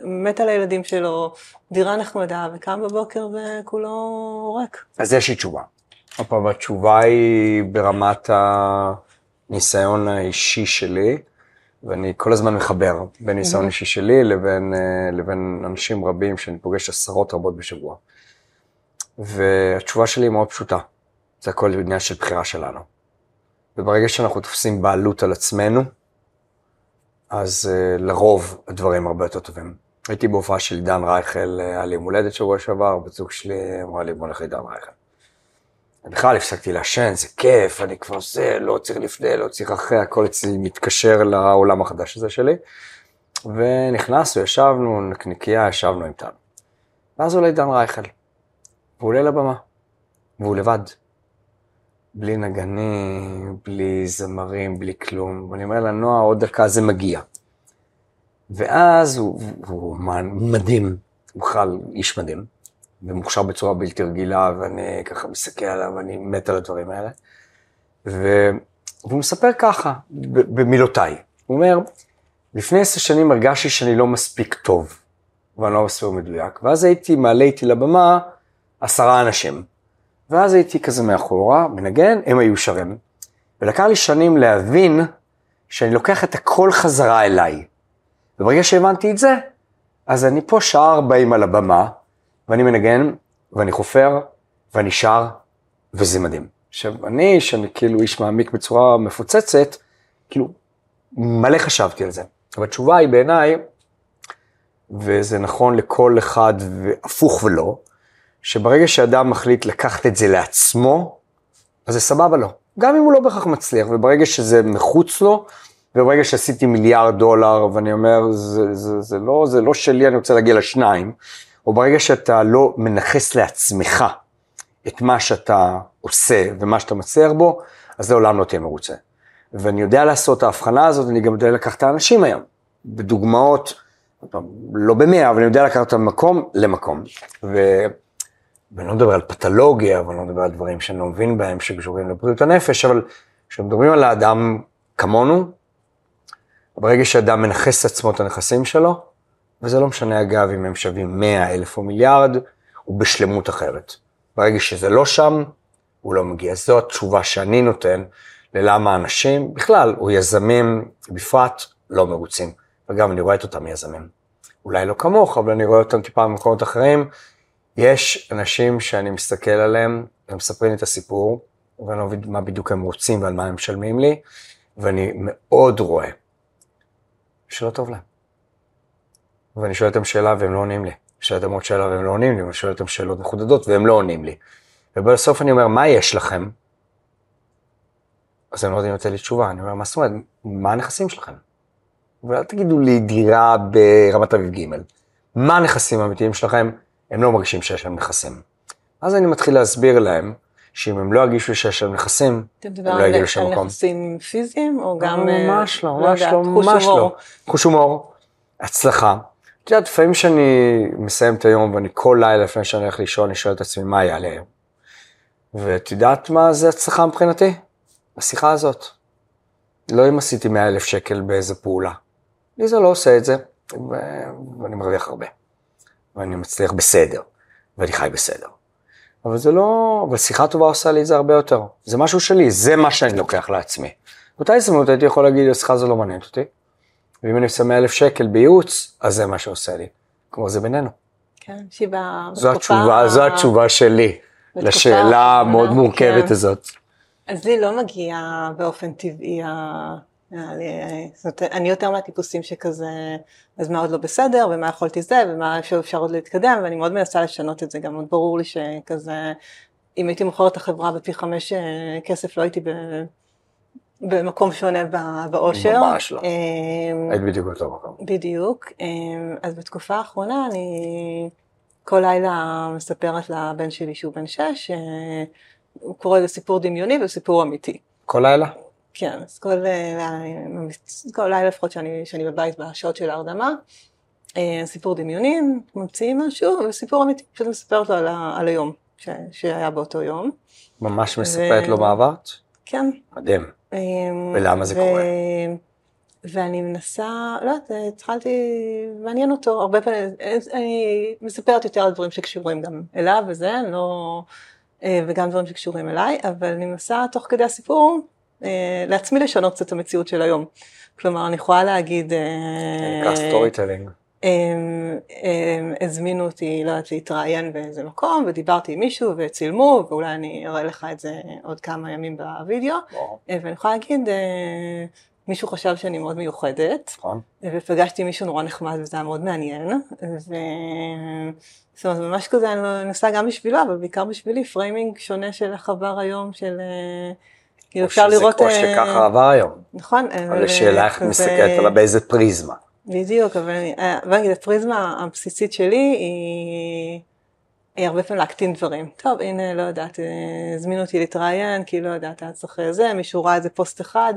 מת על הילדים שלו, דירה נחמדה, וקם בבוקר וכולו ריק. אז יש לי תשובה. עוד פעם, התשובה היא ברמת הניסיון האישי שלי, ואני כל הזמן מחבר בין ניסיון אישי שלי לבין, אה, לבין אנשים רבים שאני פוגש עשרות רבות בשבוע. והתשובה שלי היא מאוד פשוטה, זה הכל עניין של בחירה שלנו. וברגע שאנחנו תופסים בעלות על עצמנו, אז uh, לרוב הדברים הרבה יותר טובים. הייתי בהופעה של עידן רייכל, אה, היה לי יום הולדת שבוע שעבר, בת זוג שלי אמרה לי בוא נלך לעידן רייכל. בכלל הפסקתי לעשן, זה כיף, אני כבר זה, לא צריך לפני, לא צריך אחרי, הכל אצלי מתקשר לעולם החדש הזה שלי. ונכנסנו, ישבנו, נקניקייה, ישבנו עם טל. ואז עולה עידן רייכל, והוא עולה לבמה, והוא לבד. בלי נגנים, בלי זמרים, בלי כלום. ואני אומר לה, נועה, עוד דקה זה מגיע. ואז הוא, הוא מדהים, הוא בכלל איש מדהים, ומוכשר בצורה בלתי רגילה, ואני ככה מסתכל עליו, ואני מת על הדברים האלה. ו... והוא מספר ככה, במילותיי. הוא אומר, לפני עשר שנים הרגשתי שאני לא מספיק טוב, ואני לא מספיק מדויק, ואז הייתי מעלה איתי לבמה עשרה אנשים. ואז הייתי כזה מאחורה, מנגן, הם היו שרים. ולקח לי שנים להבין שאני לוקח את הכל חזרה אליי. וברגע שהבנתי את זה, אז אני פה שעה 40 על הבמה, ואני מנגן, ואני חופר, ואני שר, וזה מדהים. עכשיו, אני, שאני כאילו איש מעמיק בצורה מפוצצת, כאילו, מלא חשבתי על זה. אבל התשובה היא בעיניי, וזה נכון לכל אחד, והפוך ולא, שברגע שאדם מחליט לקחת את זה לעצמו, אז זה סבבה לו. גם אם הוא לא בהכרח מצליח, וברגע שזה מחוץ לו, וברגע שעשיתי מיליארד דולר, ואני אומר, זה, זה, זה, לא, זה לא שלי, אני רוצה להגיע לשניים, או ברגע שאתה לא מנכס לעצמך את מה שאתה עושה ומה שאתה מצליח בו, אז לעולם לא תהיה מרוצה. ואני יודע לעשות את ההבחנה הזאת, אני גם יודע לקחת את האנשים היום. בדוגמאות, לא במאה, אבל אני יודע לקחת אותם ממקום למקום. ו... ואני לא מדבר על פתולוגיה, ואני לא מדבר על דברים שאני לא מבין בהם, שקשורים לבריאות הנפש, אבל כשמדברים על האדם כמונו, ברגע שאדם מנכס לעצמו את הנכסים שלו, וזה לא משנה אגב אם הם שווים 100 אלף או מיליארד, הוא בשלמות אחרת. ברגע שזה לא שם, הוא לא מגיע. זו התשובה שאני נותן ללמה אנשים, בכלל, או יזמים בפרט, לא מרוצים. וגם אני רואה את אותם יזמים. אולי לא כמוך, אבל אני רואה אותם טיפה במקומות אחרים. יש אנשים שאני מסתכל עליהם, הם מספרים לי את הסיפור, ואני לא מבין מה בדיוק הם רוצים ועל מה הם משלמים לי, ואני מאוד רואה שלא טוב להם. ואני שואל אותם שאלה והם לא עונים לי. שואל אותם עוד שאלה והם לא עונים לי, ואני שואל אותם שאלות מחודדות והם לא עונים לי. ובסוף אני אומר, מה יש לכם? אז הם לא יודעים לתת לי תשובה, אני אומר, מה זאת אומרת, מה הנכסים שלכם? ואל תגידו לי דירה ברמת אביב ג', מה הנכסים האמיתיים שלכם? הם לא מרגישים שיש להם נכסים. אז אני מתחיל להסביר להם, שאם הם לא ירגישו שיש להם נכסים, אתה הם מדבר לא על יגיעו לשום על מקום. נכסים פיזיים, או גם... ממש אה, לא, ממש יודעת, לא, חוש ממש? לא. חוש הומור, הצלחה. את יודעת, לפעמים שאני מסיים את היום ואני כל לילה לפני שאני הולך לישון, אני שואל את עצמי מה יעלה היום. ואת יודעת מה זה הצלחה מבחינתי? השיחה הזאת. לא אם עשיתי 100 אלף שקל באיזה פעולה. לי זה לא עושה את זה, ואני מרוויח הרבה. ואני מצליח בסדר, ואני חי בסדר. אבל זה לא, אבל שיחה טובה עושה לי את זה הרבה יותר. זה משהו שלי, זה מה שאני לוקח לעצמי. באותה הזדמנות הייתי יכול להגיד, השיחה הזו לא מעניינת אותי. ואם אני 100 אלף שקל בייעוץ, אז זה מה שעושה לי. כלומר, זה בינינו. כן, ב- זו התשובה, זו התשובה שלי לשאלה המאוד מורכבת כן. הזאת. אז לי לא מגיע באופן טבעי, זאת אומרת, אני יותר מהטיפוסים שכזה, אז מה עוד לא בסדר, ומה יכולתי זה, ומה אפשר, עוד להתקדם, ואני מאוד מנסה לשנות את זה, גם מאוד ברור לי שכזה, אם הייתי מוכרת את החברה בפי חמש אה, כסף, לא הייתי ב... במקום שונה באושר. ממש לא. אה, היית בדיוק באותו מקום. בדיוק. אז בתקופה האחרונה אני כל לילה מספרת לבן שלי שהוא בן שש, אה, הוא קורא לזה סיפור דמיוני וסיפור אמיתי. כל לילה? כן, אז כל, לילה, כל לילה לפחות שאני, שאני בבית בשעות של ההרדמה, אה, סיפור דמיוני, ממציאים משהו, וסיפור אמיתי, פשוט מספרת לו על, ה- על היום ש, שהיה באותו יום. ממש מספרת לו ו- מה עברת? כן. מדהים. אמ, ולמה זה קורה? ואני מנסה, לא יודעת, התחלתי, מעניין אותו, הרבה פעמים, אני מספרת יותר על דברים שקשורים גם אליו וזה, לא, אה, וגם דברים שקשורים אליי, אבל אני מנסה תוך כדי הסיפור אה, לעצמי לשנות קצת את המציאות של היום. כלומר, אני יכולה להגיד, אה, נקרא storytelling. הם, הם הזמינו אותי, לא יודעת, להתראיין באיזה מקום, ודיברתי עם מישהו, וצילמו, ואולי אני אראה לך את זה עוד כמה ימים בווידאו, אה, ואני יכולה להגיד, אה, מישהו חשב שאני מאוד מיוחדת, נכון? ופגשתי מישהו נורא נחמד וזה היה מאוד מעניין, ו... זאת אומרת, ממש כזה אני לא- עושה גם בשבילו, אבל בעיקר בשבילי, framing שונה של איך עבר היום, של... אה, כאילו אפשר שזה- לראות... או אה, שככה עבר היום. נכון. אבל השאלה איך את מסתכלת עליו, באיזה פריזמה. בדיוק, אבל אני, אה, בוא נגיד, הפריזמה הבסיסית שלי היא, היא הרבה פעמים להקטין דברים. טוב, הנה, לא יודעת, אה, הזמינו אותי להתראיין, כי לא יודעת, היה צריך אה, זה, מישהו ראה איזה פוסט אחד,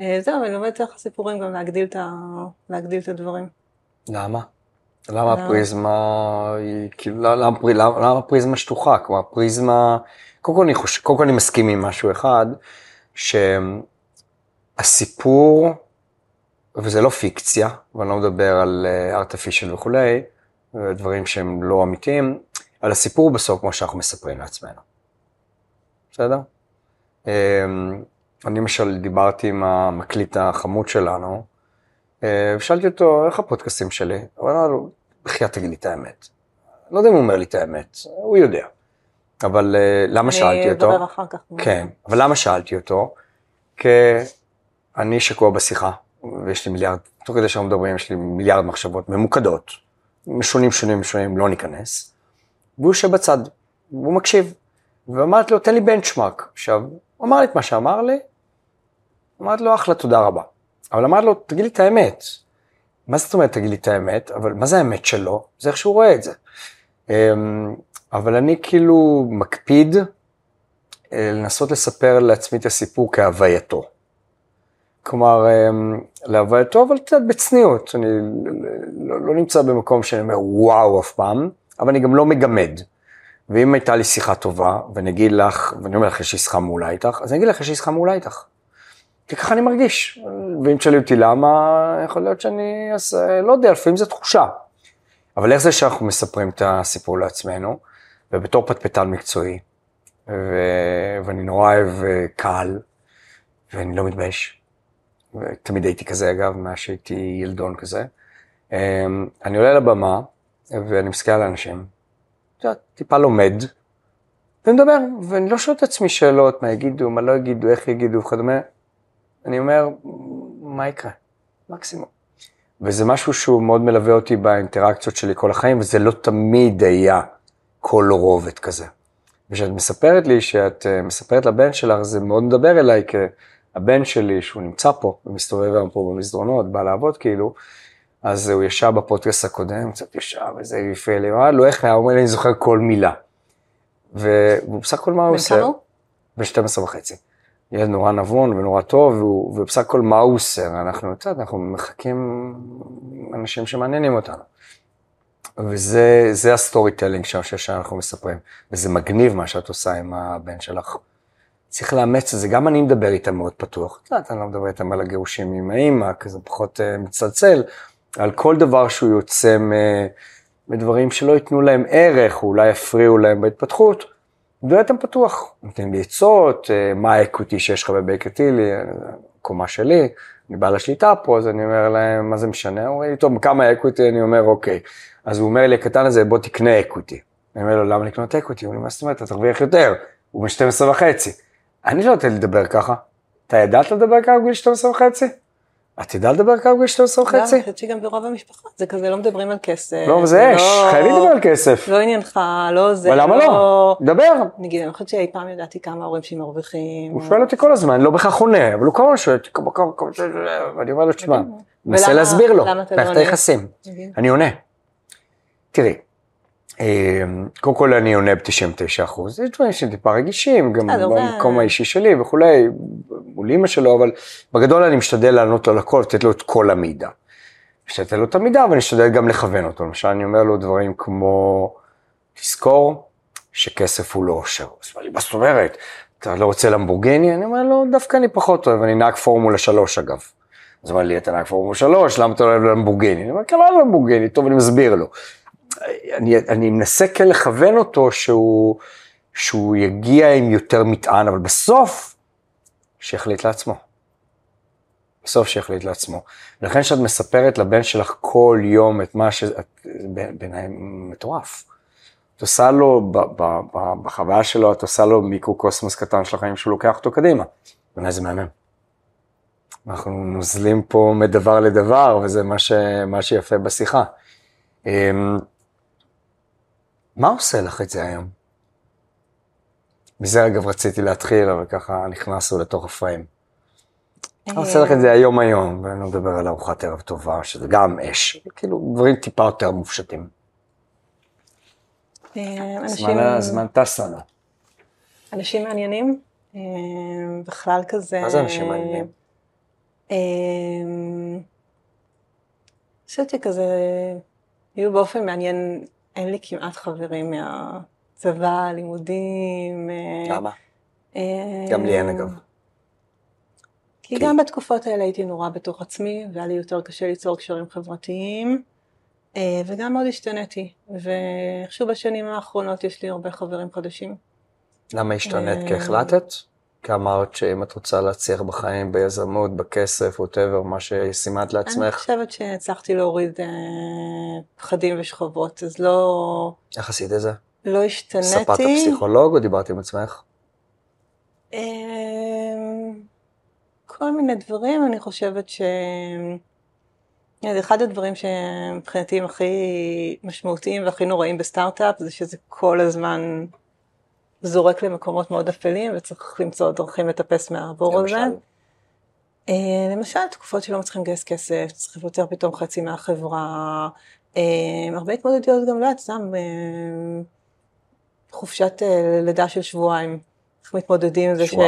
אה, זהו, אני לומדת איך הסיפורים גם להגדיל את, ה, להגדיל את הדברים. למה? למה? הפריזמה היא, כאילו, למה, פרי- למה, למה הפריזמה שטוחה? כלומר, פריזמה, קודם כל אני חושב, קודם כל אני מסכים עם משהו אחד, שהסיפור, וזה לא פיקציה, ואני לא מדבר על אה, artificial וכולי, דברים שהם לא אמיתיים, על הסיפור בסוף כמו שאנחנו מספרים לעצמנו. בסדר? אמ, אני למשל דיברתי עם המקליט החמוד שלנו, אה, ושאלתי אותו, איך הפודקאסים שלי? הוא אמר לו, בחייאת תגיד לי את האמת. לא יודע אם הוא אומר לי את האמת, הוא יודע. אבל אה, למה שאלתי אותו? אני אברר אחר כך. כן, אבל למה שאלתי אותו? כי אני שקוע בשיחה, ויש לי מיליארד, תוך כדי שאנחנו מדברים, יש לי מיליארד מחשבות ממוקדות, משונים, שונים, משונים, לא ניכנס. והוא יושב בצד, והוא מקשיב. ואמרתי לו, תן לי בנצ'מארק. עכשיו, הוא אמר לי את מה שאמר לי, אמרתי לו, אחלה, תודה רבה. אבל אמרתי לו, תגיד לי את האמת. מה זאת אומרת, תגיד לי את האמת? אבל מה זה האמת שלו? זה איך שהוא רואה את זה. אבל אני כאילו מקפיד אה, לנסות לספר לעצמי את הסיפור כהווייתו. כלומר, אמ, להווייתו, אבל קצת בצניעות. אני לא, לא נמצא במקום שאני אומר וואו אף פעם, אבל אני גם לא מגמד. ואם הייתה לי שיחה טובה, ואני אגיד לך, ואני אומר לך, יש לי שיחה מעולה איתך, אז אני אגיד לך, יש לי שיחה מעולה איתך. כי ככה אני מרגיש. ואם תשאלי אותי למה, יכול להיות שאני אעשה, לא יודע, לפעמים זו תחושה. אבל איך זה שאנחנו מספרים את הסיפור לעצמנו, ובתור פטפטן מקצועי, ו... ואני נורא אוהב אה, קהל, ואני לא מתבייש. תמיד הייתי כזה אגב, מאז שהייתי ילדון כזה. אמ, אני עולה לבמה, ואני מסתכל על אנשים, טיפה לומד, ומדבר, ואני לא שואל את עצמי שאלות, מה יגידו, מה לא יגידו, איך יגידו וכדומה. אני אומר, מה יקרה? מקסימום. וזה משהו שהוא מאוד מלווה אותי באינטראקציות שלי כל החיים, וזה לא תמיד היה כל רובד כזה. וכשאת מספרת לי, שאת אה, מספרת לבן שלך, זה מאוד מדבר אליי, כי הבן שלי, שהוא נמצא פה, ומסתובב היום פה במסדרונות, בא לעבוד כאילו, אז הוא ישב בפודקאסט הקודם, קצת ישב, וזה הפריע לי, אמר לו, איך היה? הוא אומר לי, אני זוכר כל מילה. ובסך הכל מה הוא עושה? ב-12 וחצי. ילד נורא נבון ונורא טוב, ובסך הכל מה הוא עושה? אנחנו, יודע, אנחנו מארחים אנשים שמעניינים אותנו. וזה ה storytelling חושב שאנחנו מספרים. וזה מגניב מה שאת עושה עם הבן שלך. צריך לאמץ את זה, גם אני מדבר איתם מאוד פתוח. את יודעת, אני לא מדבר איתם על הגירושים עם האימא, כזה פחות אה, מצלצל, על כל דבר שהוא יוצא מדברים שלא ייתנו להם ערך, או אולי יפריעו להם בהתפתחות. מדבר איתם פתוח, נותנים לי עצות, אה, מה ה equity שיש לך ב Baker Tilly, קומה שלי, אני בעל השליטה פה, אז אני אומר להם, מה זה משנה? הוא אומר לי, טוב, כמה equity? אני אומר, אוקיי. אז הוא אומר לי, הקטן הזה, בוא תקנה equity. אני אומר לו, למה לקנות אקוויטי? הוא אומר לי, מה זאת אומרת, אתה תרוויח יותר. הוא בן 12 וחצי. אני לא נותן לדבר ככה. אתה ידעת לדבר ככה בגיל 12 וחצי? את יודעת לדבר ככה בגיל 12 וחצי? אני חושבת שגם ברוב המשפחות זה כזה, לא מדברים על כסף. לא, זה אש, חייבים לדבר על כסף. לא עניינך, לא זה. אבל למה לא? דבר. נגיד, אני חושבת שאי פעם ידעתי כמה ההורים שלי מרוויחים. הוא שואל אותי כל הזמן, לא בהכרח עונה, אבל הוא כל הזמן שואל אותי, ואני אומר לו, תשמע, מנסה להסביר לו, מערכת היחסים. אני עונה. תראי, קודם כל אני עונה ב-99 אחוז, יש דברים שהם טיפה רגישים, גם במקום האישי שלי וכולי, מול אימא שלו, אבל בגדול אני משתדל לענות לו לכל, לתת לו את כל המידע. משתדל לו את המידע, ואני משתדל גם לכוון אותו. למשל, אני אומר לו דברים כמו, תזכור שכסף הוא לא עושר. אז הוא אומר לי, מה זאת אומרת? אתה לא רוצה למבורגיני? אני אומר לו, דווקא אני פחות אוהב, אני נהג פורמולה 3 אגב. אז הוא אומר לי, אתה נהג פורמולה 3, למה אתה לא אוהב למבורגיני? אני אומר, כן, לא למבורגיני, טוב, אני מסביר לו. אני, אני מנסה כן לכוון אותו שהוא, שהוא יגיע עם יותר מטען, אבל בסוף, שיחליט לעצמו. בסוף שיחליט לעצמו. ולכן כשאת מספרת לבן שלך כל יום את מה ש... בעיניי מטורף. את עושה לו, ב, ב, ב, בחוויה שלו, את עושה לו מיקרוקוסמוס קטן של החיים שהוא לוקח אותו קדימה. בעיניי זה מהמם. אנחנו נוזלים פה מדבר לדבר, וזה מה, ש, מה שיפה בשיחה. מה עושה לך את זה היום? מזה אגב רציתי להתחיל, אבל ככה נכנסנו לתוך הפריים. מה עושה לך את זה היום היום, ואני לא מדבר על ארוחת ערב טובה, שזה גם אש, כאילו דברים טיפה יותר מופשטים. אה, הזמן טס לנו. אנשים מעניינים, אה, בכלל כזה... מה זה אנשים מעניינים? אה, אני חושבת שכזה, יהיו באופן מעניין אין לי כמעט חברים מהצבא, לימודים. אה, למה? אה, גם לי אין אגב. כי גם בתקופות האלה הייתי נורא בתוך עצמי, והיה לי יותר קשה ליצור קשרים חברתיים, אה, וגם מאוד השתניתי, ואיכשהו בשנים האחרונות יש לי הרבה חברים חדשים. למה השתנית? כי החלטת? כי אמרת שאם את רוצה להצליח בחיים, ביזמות, בכסף, ווטאבר, מה שסימנת אני לעצמך, חושבת שהצלחתי להוריד אה, פחדים ושכבות, אז לא, איך עשית את זה? לא ספרת השתניתי. פסיכולוג או דיברת עם עצמך? אמ, כל מיני דברים, אני חושבת ש... זה אחד הדברים שמבחינתי הם הכי משמעותיים והכי נוראים בסטארט-אפ, זה שזה כל הזמן זורק למקומות מאוד אפלים וצריך למצוא דרכים לטפס מהבור הזה. למשל. אה, למשל, תקופות שלא מצליחים לגייס כסף, צריכים יותר פתאום חצי מהחברה, אה, הרבה התמודדויות גם, לא סתם אה, חופשת לידה של שבועיים. איך מתמודדים עם זה. שלא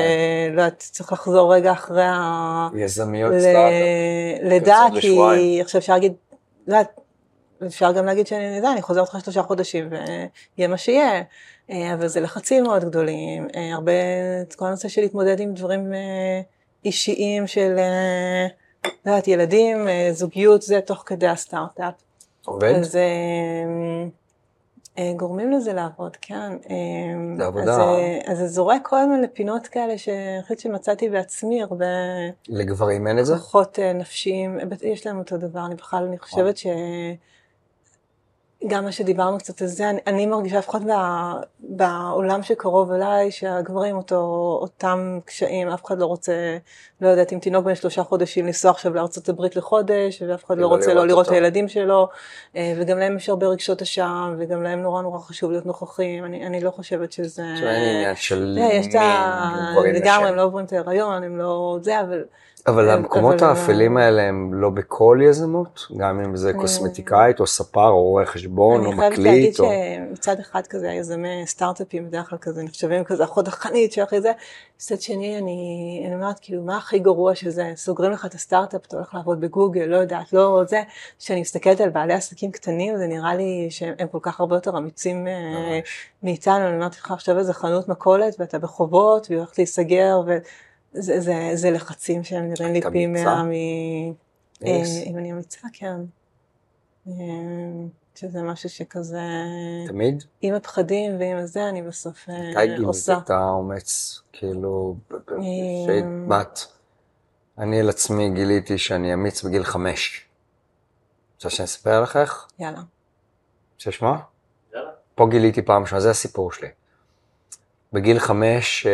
יודעת, צריך לחזור רגע אחרי ה... יזמיות. לידה, כי. עכשיו אפשר להגיד, לא יודעת, אפשר גם להגיד שאני, אני חוזרת אחרי שלושה חודשים ויהיה מה שיהיה, אבל זה לחצים מאוד גדולים, אה, הרבה, את כל הנושא של להתמודד עם דברים אה, אישיים של, אה, לא יודעת, ילדים, אה, זוגיות, זה תוך כדי הסטארט-אפ. עובד? אז אה, אה, גורמים לזה לעבוד, כן. אה, זה עבודה. אז, אה, אז זה זורק כל הזמן לפינות כאלה שאני חושבת שמצאתי בעצמי הרבה... לגברים אין את זה? כוחות אה, נפשיים, יש להם אותו דבר, אני בכלל, אני חושבת ש... גם מה שדיברנו קצת על זה, אני, אני מרגישה לפחות בע, בעולם שקרוב אליי, שהגברים אותו, אותם קשיים, אף אחד לא רוצה, לא יודעת, אם תינוק בן שלושה חודשים לנסוע עכשיו לארצות הברית לחודש, ואף אחד לא רוצה לא לראות את. הילדים שלו, אה, וגם להם יש הרבה רגשות אשם, וגם להם נורא נורא חשוב להיות נוכחים, אני, אני לא חושבת שזה... אין עניין של. מין גברים לגמרי, נשים. הם לא עוברים את ההיריון, הם לא... זה, אבל... אבל אבל- המקומות אבל- האפלים האלה הם לא בכל יזמות? גם אם זה קוסמטיקאית או ספר או רואה חשבון או אני חייבת להגיד מקליט. שמצד אחד כזה היזמי סטארט-אפים בדרך כלל כזה נחשבים כזה החוד החנית שאחרי זה, מצד שני אני, אני אומרת כאילו מה הכי גרוע שזה, סוגרים לך את הסטארט-אפ, אתה הולך לעבוד בגוגל, לא יודעת, לא זה, כשאני מסתכלת על בעלי עסקים קטנים זה נראה לי שהם כל כך הרבה יותר אמיצים אה. מאיתנו, אני אומרת לך עכשיו איזה חנות מכולת ואתה בחובות והיא הולכת להיסגר וזה זה, זה לחצים שהם נראים לי פי? מאה מ... אה. אם אני אמיצה, כן. אה, שזה משהו שכזה, תמיד? עם הפחדים ועם הזה, אני בסוף אה, מתי גילית עושה. את האומץ? כאילו, שהיית בת. אני על עצמי גיליתי שאני אמיץ בגיל חמש. רוצה שאני אספר לך איך? יאללה. רוצה לשמוע? פה גיליתי פעם ראשונה, זה הסיפור שלי. בגיל חמש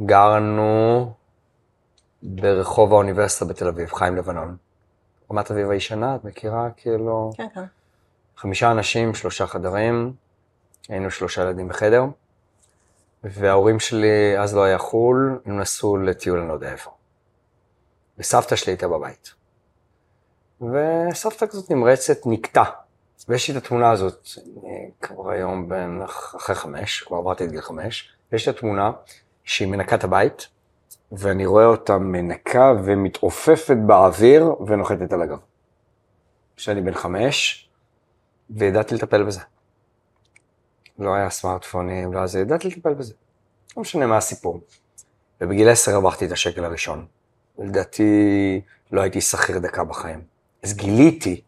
גרנו ברחוב האוניברסיטה בתל אביב, חיים לבנון. רמת אביב הישנה, את מכירה? כאילו... כן, כן. חמישה אנשים, שלושה חדרים, היינו שלושה ילדים בחדר, וההורים שלי, אז לא היה חו"ל, הם נסעו לטיול אני לא יודע איפה. וסבתא שלי הייתה בבית. וסבתא כזאת נמרצת נקטע. ויש לי את התמונה הזאת, כבר היום בן אחרי חמש, כבר עברתי את גיל חמש, יש לי את התמונה שהיא מנקה את הבית, ואני רואה אותה מנקה ומתעופפת באוויר ונוחתת על הגב. כשאני בן חמש, וידעתי לטפל בזה. לא היה סמארטפונים, לא זה, ידעתי לטפל בזה. לא משנה מה הסיפור. ובגיל עשר הרווחתי את השקל הראשון. לדעתי לא הייתי שכיר דקה בחיים. אז גיליתי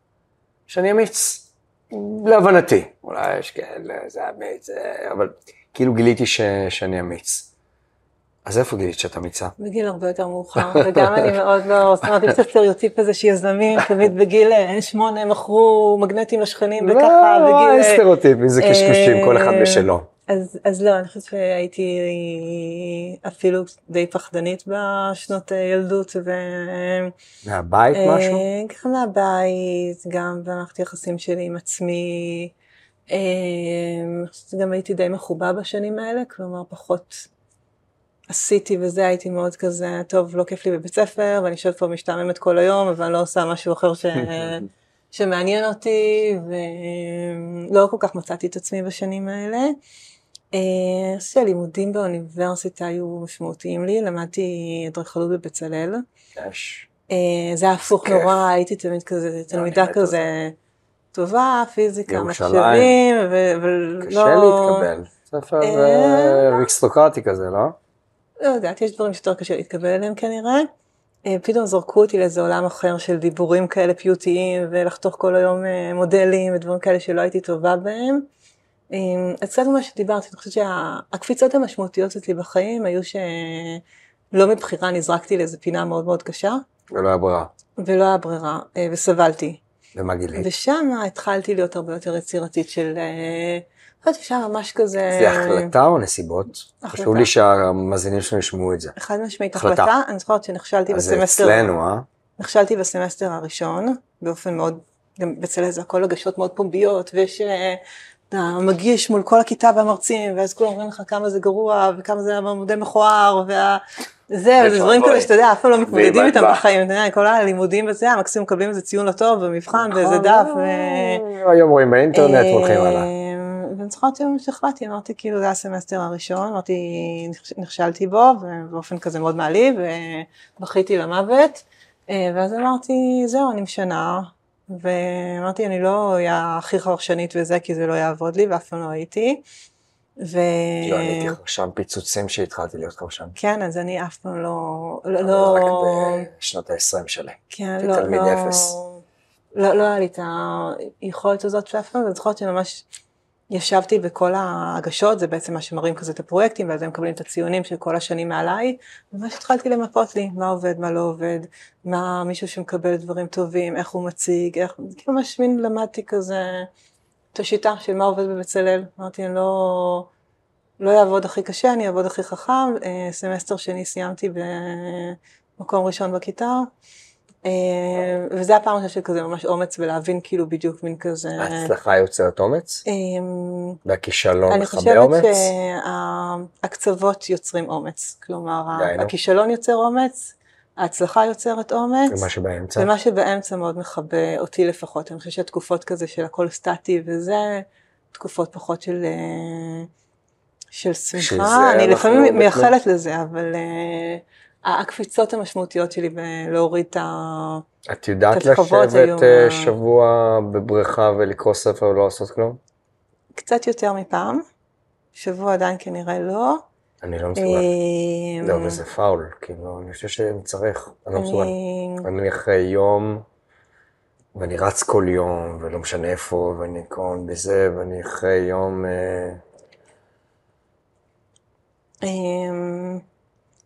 שאני אמיץ, להבנתי. אולי יש כאלה, זה אמיץ, אבל כאילו גיליתי ש... שאני אמיץ. אז איפה גילית שאת אמיצה? בגיל הרבה יותר מאוחר, וגם אני מאוד לא, זאת אומרת, יש את הסטריאוטיפ הזה שיזמים תמיד בגיל אה, שמונה מכרו מגנטים לשכנים וככה, לא, בגיל... אין אה, סטריאוטיפים, זה קשקושים, כל אחד אה, בשלו. אז, אז לא, אני חושבת שהייתי אפילו די פחדנית בשנות הילדות, ו... מהבית משהו? אה, גם מהבית, גם במערכת יחסים שלי עם עצמי. אה, שגם הייתי די מחובה בשנים האלה, כלומר פחות עשיתי וזה, הייתי מאוד כזה, טוב, לא כיף לי בבית ספר, ואני יושבת פה משתעממת כל היום, אבל לא עושה משהו אחר ש... [laughs] שמעניין אותי, ולא כל כך מצאתי את עצמי בשנים האלה. אה, אני חושבת שהלימודים באוניברסיטה היו משמעותיים לי, למדתי אדריכלות בבצלאל. אה, זה היה הפוך. נורא, הייתי תמיד כזה, תלמידה מת על כזה טובה, פיזיקה. מחשבים, ולא... קשה להתקבל. ספר אה, אה, אריסטוקרטי כזה, לא? לא יודעת, יש דברים שיותר קשה להתקבל אליהם כנראה. אה, פתאום זרקו אותי לאיזה עולם אחר של דיבורים כאלה פיוטיים ולחתוך כל היום אה, מודלים ודברים כאלה שלא הייתי טובה בהם. אז קצת ממה שדיברתי, אני חושבת שהקפיצות המשמעותיות אצלי בחיים היו שלא מבחירה נזרקתי לאיזה פינה מאוד מאוד קשה. ולא היה ברירה. ולא היה ברירה, אה, וסבלתי. ומה גילית? ושם התחלתי להיות הרבה יותר יצירתית של... אה, חשבתי שהיה ממש כזה... זה החלטה או נסיבות? החלטה. חשוב לי שהמאזינים שלנו ישמעו את זה. חד משמעית החלטה. החלטה. אני זוכרת שנכשלתי אז זה בסמסטר... אצלנו, אה? נכשלתי בסמסטר הראשון, באופן מאוד, גם בצלאל זה הכל הגשות מאוד פומביות, ויש, אה, אתה מגיש מול כל הכיתה והמרצים, ואז כולם אומרים לך כמה זה גרוע, וכמה זה עמודי מכוער, וה... זה, איפה זה דברים. כאלה שאתה יודע, אף פעם לא מתמודדים איתם. בחיים, אתה יודע, כל הלימודים וזה, המקסימום מקבלים איזה ציון לא טוב במבחן, באיזה דף, ו... אה, היום רואים באינטרנט, הולכים הלאה. ואני זוכרת שיום שהחלטתי, אמרתי כאילו זה הסמסטר הראשון, אמרתי נכש- נכשלתי בו ובאופן כזה מאוד מעליב ובכיתי למוות אה, ואז אמרתי זהו אני משנה ואמרתי אני לא אהיה הכי חרשנית וזה כי זה לא יעבוד לי ואף פעם לא הייתי. ו... לא, אני הייתי חרשן פיצוצים שהתחלתי להיות חרשן. כן אז אני אף פעם לא, לא, לא, רק בשנות ה-20 שלי. כן, לא, תלמיד לא, אפס. לא, לא היה לי את היכולת הזאת שאף פעם, ואני זוכרת שממש ישבתי בכל ההגשות, זה בעצם מה שמראים כזה את הפרויקטים, ואז הם מקבלים את הציונים של כל השנים מעליי, וממש התחלתי למפות לי מה עובד, מה לא עובד, מה מישהו שמקבל דברים טובים, איך הוא מציג, איך, כאילו ממש מין למדתי כזה את השיטה של מה עובד בבצלאל, אמרתי אני לא, לא אעבוד הכי קשה, אני אעבוד הכי חכם, אה, סמסטר שני סיימתי במקום ראשון בכיתה, וזה הפעם הראשונה של כזה ממש אומץ ולהבין כאילו בדיוק מין כזה. ההצלחה יוצרת אומץ? אה, והכישלון אני מכבה חושבת אומץ? שהקצוות יוצרים אומץ, כלומר? הכישלון יוצר אומץ, ההצלחה יוצרת אומץ, ומה שבאמצע? ומה שבאמצע מאוד מכבה אותי לפחות, אני חושבת שהתקופות כזה של הכל סטטי וזה, תקופות פחות של, אה, של שמחה, אני לפעמים בכלל- מייחלת לזה, אבל אה, הקפיצות המשמעותיות שלי בלהוריד את ה... את יודעת לשבת אה, שבוע בבריכה ולקרוא ספר ולא לעשות כלום? קצת יותר מפעם, שבוע עדיין כנראה לא. אני לא מסוגל. אה, לא, וזה פאול, כאילו, אני חושב שאני צריך, אני לא מסוגל. אני... אחרי יום, ואני רץ כל יום, ולא משנה איפה, ואני קון בזה, ואני אחרי יום, אה, אמ,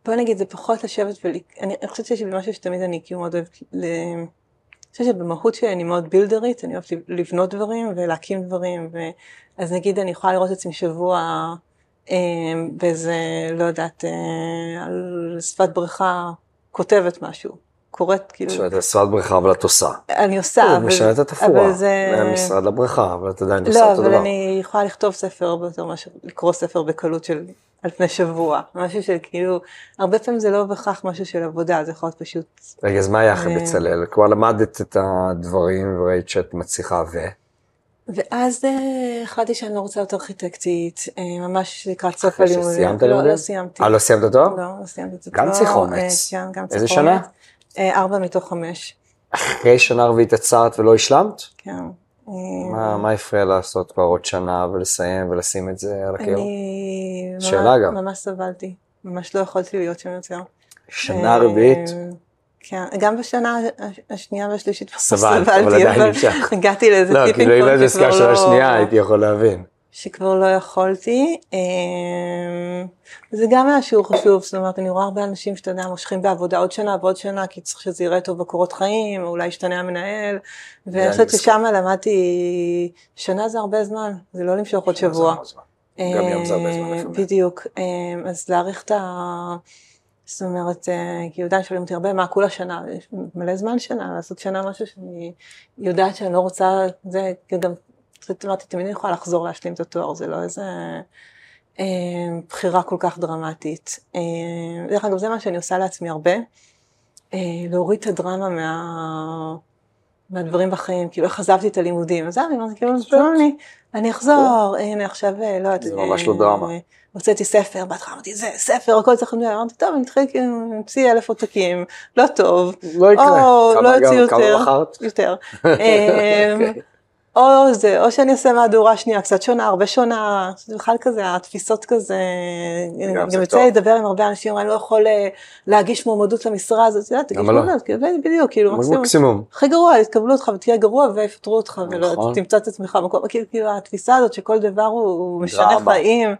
בוא נגיד זה פחות לשבת ול... אני אני חושבת שיש לי משהו שתמיד אני כאילו מאוד אוהבת, ל... אני חושבת שבמהות שלי אני מאוד בילדרית, אני אוהבת לבנות דברים ולהקים דברים, ו... אז נגיד אני יכולה לראות את עצמי שבוע אמ, באיזה, לא יודעת, אה, על שפת בריכה כותבת משהו, קוראת כאילו, שאת עשרת בריכה, אבל את עושה. אני עושה, את אבל, משנה את התפאורה, אבל זה... מהמשרד לבריכה, אבל את עדיין עושה לא, אותו אבל דבר. אני יכולה לכתוב ספר הרבה יותר מאשר לקרוא ספר בקלות של על פני שבוע. משהו של כאילו, הרבה פעמים זה לא בהכרח משהו של עבודה, זה יכול להיות פשוט... רגע, אז מה היה אחרי אה, בצלאל? כבר למדת את הדברים וראית שאת מצליחה ו... ואז אה, החלטתי שאני לא רוצה להיות ארכיטקטית, אה, ממש לקראת סוף אחרי הלימודים. שסיימת לא, לימודים? לא סיימתי. אה, לא סיימת תואר? לא, לא סיימתי את גם. צריך אומץ. כן, גם צריך איזה שנה? אה, ארבע מתוך חמש, אחרי שנה רביעית עצרת ולא השלמת? כן. מה מה הפריע לעשות כבר עוד שנה ולסיים ולשים את זה על הקיר? אני שאלה גם. ממש סבלתי, ממש לא יכולתי להיות שם יותר. שנה רביעית? אה, כן, גם בשנה הש- השנייה והשלישית סבלתי, אבל עדיין נמשך. הגעתי לאיזה לא, tipping כאילו אם point היית שכבר עסקה שנה לא- שנייה הייתי יכול להבין. שכבר לא יכולתי. אה, וזה גם היה שיעור חשוב, זאת אומרת, אני רואה הרבה אנשים שאתה יודע, מושכים בעבודה עוד שנה ועוד שנה, כי צריך שזה יראה טוב בקורות חיים, או אולי ישתנה המנהל, ואני חושבת. ששם למדתי, שנה זה הרבה זמן, זה לא למשוך עוד שבוע. גם יום זה הרבה זמן לפעמים. בדיוק, אה, אז להעריך את ה... זאת אומרת, אה, כי עדיין שואלים אותי הרבה, מה כולה שנה? יש מלא זמן שנה, לעשות שנה משהו שאני יודעת שאני לא רוצה, זה גם, פשוט אמרתי, תמיד אני יכולה לחזור להשלים את התואר, זה לא איזה אה, בחירה כל כך דרמטית. אה, דרך אגב, זה מה שאני עושה לעצמי הרבה, אה, להוריד את הדרמה מה... מהדברים בחיים, כאילו איך עזבתי את הלימודים, אז אני אומרת, כאילו, שלום לי, אני אחזור, הנה עכשיו, לא יודעת, זה ממש לא דרמה. הוצאתי ספר, בהתחלה אמרתי, זה ספר, הכל צריך לדבר, אמרתי, טוב, אני אתחיל כאילו, להמציא אלף עותקים, לא טוב, לא יקרה. לא כמה יותר? יותר. [laughs] או זה, או שאני אעשה מהדורה שנייה קצת שונה, הרבה שונה, זה בכלל כזה, התפיסות כזה, גם זה גם יוצא. לי לדבר עם הרבה אנשים, אני לא יכול אה, להגיש מועמדות למשרה הזאת, את יודעת, תגיש למה לא? מועמדות, כאילו, בדיוק, כאילו, מקסימום. הכי גרוע, יתקבלו אותך ותהיה גרוע ויפטרו אותך, ולא נכון. תמצא את עצמך במקום, כאילו, כאילו התפיסה הזאת שכל דבר הוא משנה. חיים, אה,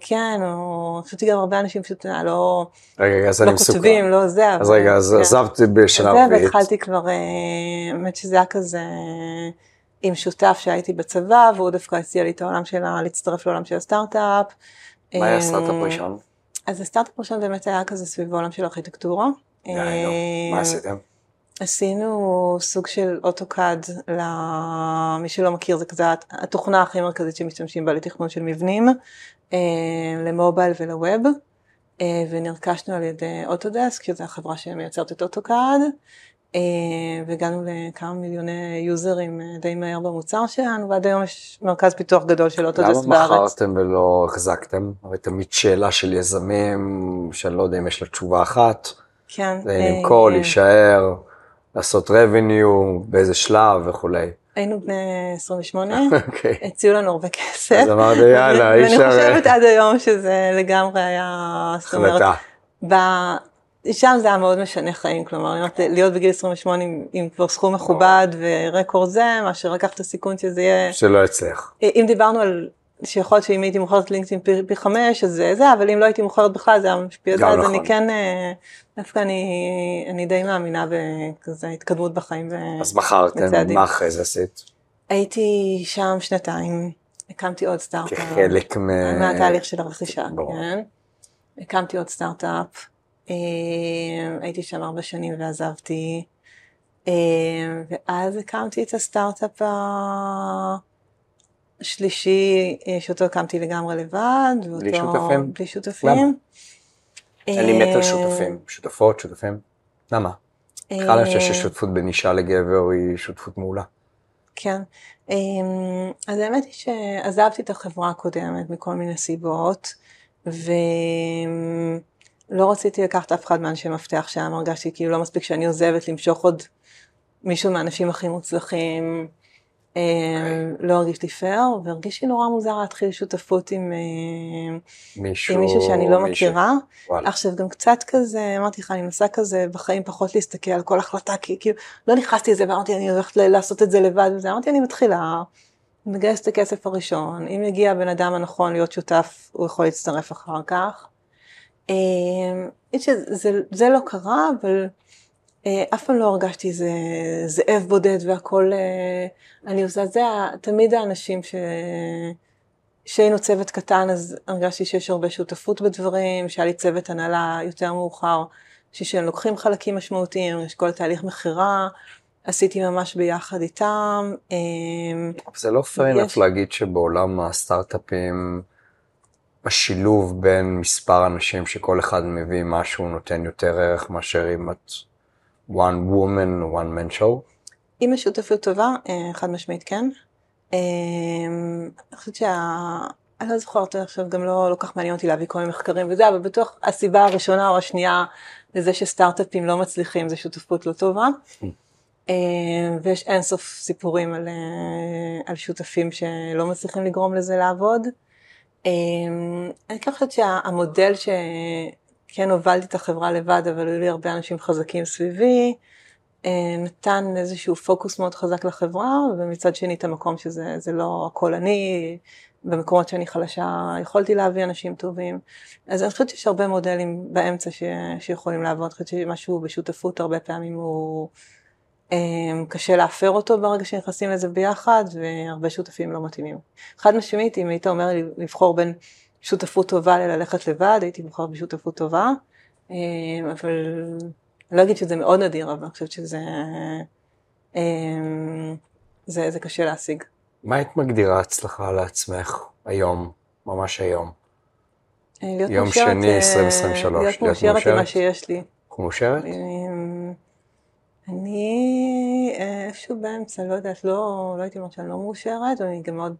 כן, או חשבתי גם הרבה אנשים פשוט אה, לא, רגע, אז לא אני מסוכן. כותבים, לא זה, אז אבל- רגע, אז כן. עזבתי בשנה זה, רביעית. והתחלתי כבר, אה, האמת שזה היה כזה עם שותף שהייתי בצבא, והוא דווקא הציע לי את העולם של ה... להצטרף לעולם של הסטארט-אפ. מה היה אה, הסטארט-אפ הראשון? אז הסטארט-אפ הראשון באמת היה כזה סביב העולם של אה, מה עשיתם? עשינו סוג של אוטוקאד, למי שלא מכיר, זה כזה התוכנה הכי מרכזית שמשתמשים בה לתכנון של מבנים, אה, למובייל ולווב, אה, ונרכשנו על ידי אוטודסק, שזו החברה שמייצרת את אוטוקאד, אה, והגענו לכמה מיליוני יוזרים די מהר במוצר שלנו, ועד היום יש מרכז פיתוח גדול של אוטודסק למה בארץ. מכרתם ולא החזקתם? הרי תמיד שאלה של יזמים, שאני לא יודע אם יש לה תשובה אחת, כן. למכור, להישאר, לעשות revenue, באיזה שלב וכולי. היינו בני 28, [laughs] אוקיי. הציעו לנו הרבה כסף. אז אמרתי, יאללה, אי ואני אפשר... חושבת עד היום שזה לגמרי היה, החלטה. שם זה היה מאוד משנה חיים, כלומר, להיות בגיל 28 עם, עם כבר סכום מכובד ורקורד זה, מאשר לקחת את הסיכון שזה יהיה, שלא יצליח. אם דיברנו על, שיכול להיות שאם הייתי מוכרת לינקדאין פי, פי חמש, אז זה זה, אבל אם לא הייתי מוכרת בכלל, זה היה משפיע על זה, אז נכון. אני כן, אה, דווקא אני, אני די מאמינה בכזה התקדמות בחיים. אז מכרתם. מה אחרי זה עשית? הייתי שם שנתיים, הקמתי עוד סטארט-אפ. כחלק מ... מהתהליך של הרכישה. כן. הקמתי עוד סטארט-אפ, אה, הייתי שם ארבע שנים ועזבתי, אה, ואז הקמתי את הסטארט-אפ השלישי, אה, שאותו הקמתי לגמרי לבד. בלי ואותו- שותפים? בלי שותפים. למה? אני מת על אה, שותפים. שותפות, שותפים. למה? בכלל אני חושב ששותפות בין אישה לגבר היא שותפות מעולה. כן. אז האמת היא שעזבתי את החברה הקודמת מכל מיני סיבות, ולא רציתי לקחת אף אחד מאנשי מפתח שם, הרגשתי כאילו לא מספיק שאני עוזבת למשוך עוד מישהו מהאנשים הכי מוצלחים, לא הרגיש לי פייר, והרגיש לי נורא מוזר להתחיל שותפות עם, אה, מישהו... שאני לא מכירה. עכשיו גם קצת כזה, אמרתי לך, אני מנסה כזה בחיים פחות להסתכל על כל החלטה, כי כאילו, לא נכנסתי לזה ואמרתי, אני הולכת לעשות את זה לבד וזה, אמרתי, אני מתחילה, מגייס את הכסף הראשון, אם יגיע הבן אדם הנכון להיות שותף, הוא יכול להצטרף אחר כך. שזה זה לא קרה, אבל אף פעם לא הרגשתי איזה זאב בודד והכל אה, אני עושה, זה תמיד האנשים ש... כשהיינו צוות קטן אז הרגשתי שיש הרבה שותפות בדברים, שהיה לי צוות הנהלה יותר מאוחר, שהם לוקחים חלקים משמעותיים, יש כל תהליך מכירה, עשיתי ממש ביחד איתם. אמ, זה לא פייר יש- להגיד שבעולם הסטארט-אפים, השילוב בין מספר אנשים שכל אחד מביא משהו נותן יותר ערך מאשר אם את one woman one man show. אם יש שותפות טובה, אה, חד משמעית כן. אמ, אני חושבת שה... אני לא זוכרת עכשיו, גם לא, לא כך מעניין אותי להביא כל מיני מחקרים וזה, אבל בטוח הסיבה הראשונה או השנייה לזה שסטארט-אפים לא מצליחים זה שותפות לא טובה. אמ, ויש אינסוף סיפורים על, אה, על שותפים שלא מצליחים לגרום לזה לעבוד. אני כן חושבת שהמודל שכן הובלתי את החברה לבד, אבל היו לי הרבה אנשים חזקים סביבי, אה, נתן איזשהו פוקוס מאוד חזק לחברה, ומצד שני את המקום שזה זה לא הכל אני, במקומות שאני חלשה יכולתי להביא אנשים טובים. אז אני חושבת שיש הרבה מודלים באמצע ש, שיכולים לעבוד, אני חושבת שמשהו בשותפות הרבה פעמים הוא אה, קשה להפר אותו ברגע שנכנסים לזה ביחד, והרבה שותפים לא מתאימים. חד משמעית, אם היית אומר לי לבחור בין שותפות טובה לללכת לבד, הייתי בוחרת בשותפות טובה, אה, אבל אני לא אגיד שזה מאוד נדיר, אבל אני חושבת שזה אה, זה, זה קשה להשיג. מה היית מגדירה הצלחה לעצמך היום, ממש היום? אה, להיות יום מאושרת, שני, אה, 2023, להיות להיות מאושרת עם מה מאושרת? שיש לי. מאושרת? אני איפשהו באמצע, לא יודעת, לא, לא הייתי אומרת שאני לא מאושרת, אני גם מאוד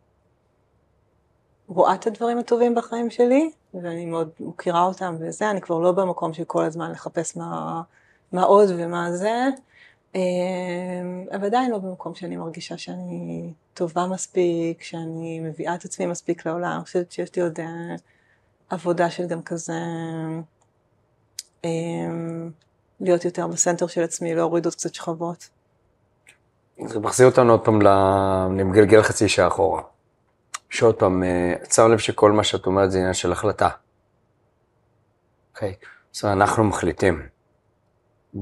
רואה את הדברים הטובים בחיים שלי, ואני מאוד מוקירה אותם וזה, אני כבר לא במקום של כל הזמן לחפש מה, מה עוד ומה זה. אבל עדיין לא במקום שאני מרגישה שאני טובה מספיק, שאני מביאה את עצמי מספיק לעולם, אני חושבת שיש לי עוד עבודה של גם כזה להיות יותר בסנטר של עצמי, להוריד עוד קצת שכבות. זה מחזיר אותנו עוד פעם, אני מגלגל חצי שעה אחורה. שעוד פעם, שם לב שכל מה שאת אומרת זה עניין של החלטה. אוקיי? Okay. זאת אנחנו מחליטים,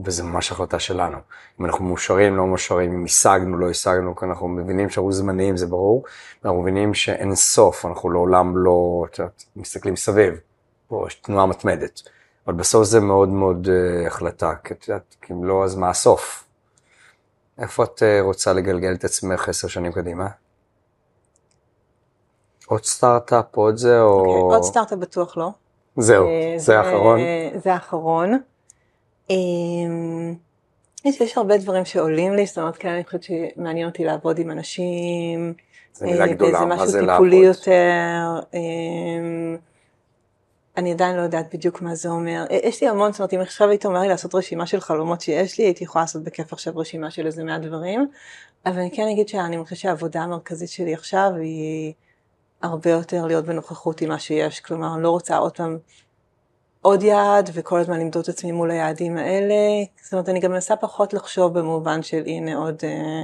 וזה ממש החלטה שלנו. אם אנחנו מאושרים, לא מאושרים, אם השגנו, לא השגנו, כי אנחנו מבינים שאנחנו זמניים, זה ברור, אנחנו מבינים שאין סוף, אנחנו לעולם לא, את יודעת, מסתכלים סביב, פה יש תנועה מתמדת. אבל בסוף זה מאוד מאוד uh, החלטה, כי את יודעת, כי אם לא, אז מה הסוף? איפה את uh, רוצה לגלגל את עצמך עשר שנים קדימה? עוד סטארט-אפ, עוד זה, או... Okay, אוקיי, עוד סטארט-אפ בטוח לא. זהו, זה, זה האחרון? זה האחרון. יש, יש הרבה דברים שעולים לי, זאת אומרת, כן, אני חושבת שמעניין אותי לעבוד עם אנשים. זו מילה גדולה, מה זה לעבוד? טיפולי יותר. אני עדיין לא יודעת בדיוק מה זה אומר. יש לי המון, זאת אומרת, אם עכשיו היית אומר לי לעשות רשימה של חלומות שיש לי, הייתי יכולה לעשות בכיף עכשיו רשימה של איזה מעט דברים. אבל אני כן אגיד שאני חושבת שהעבודה המרכזית שלי עכשיו היא הרבה יותר להיות בנוכחות עם מה שיש. כלומר, אני לא רוצה עוד פעם עוד יעד וכל הזמן למדוד את עצמי מול היעדים האלה. זאת אומרת, אני גם מנסה פחות לחשוב במובן של הנה עוד, אה,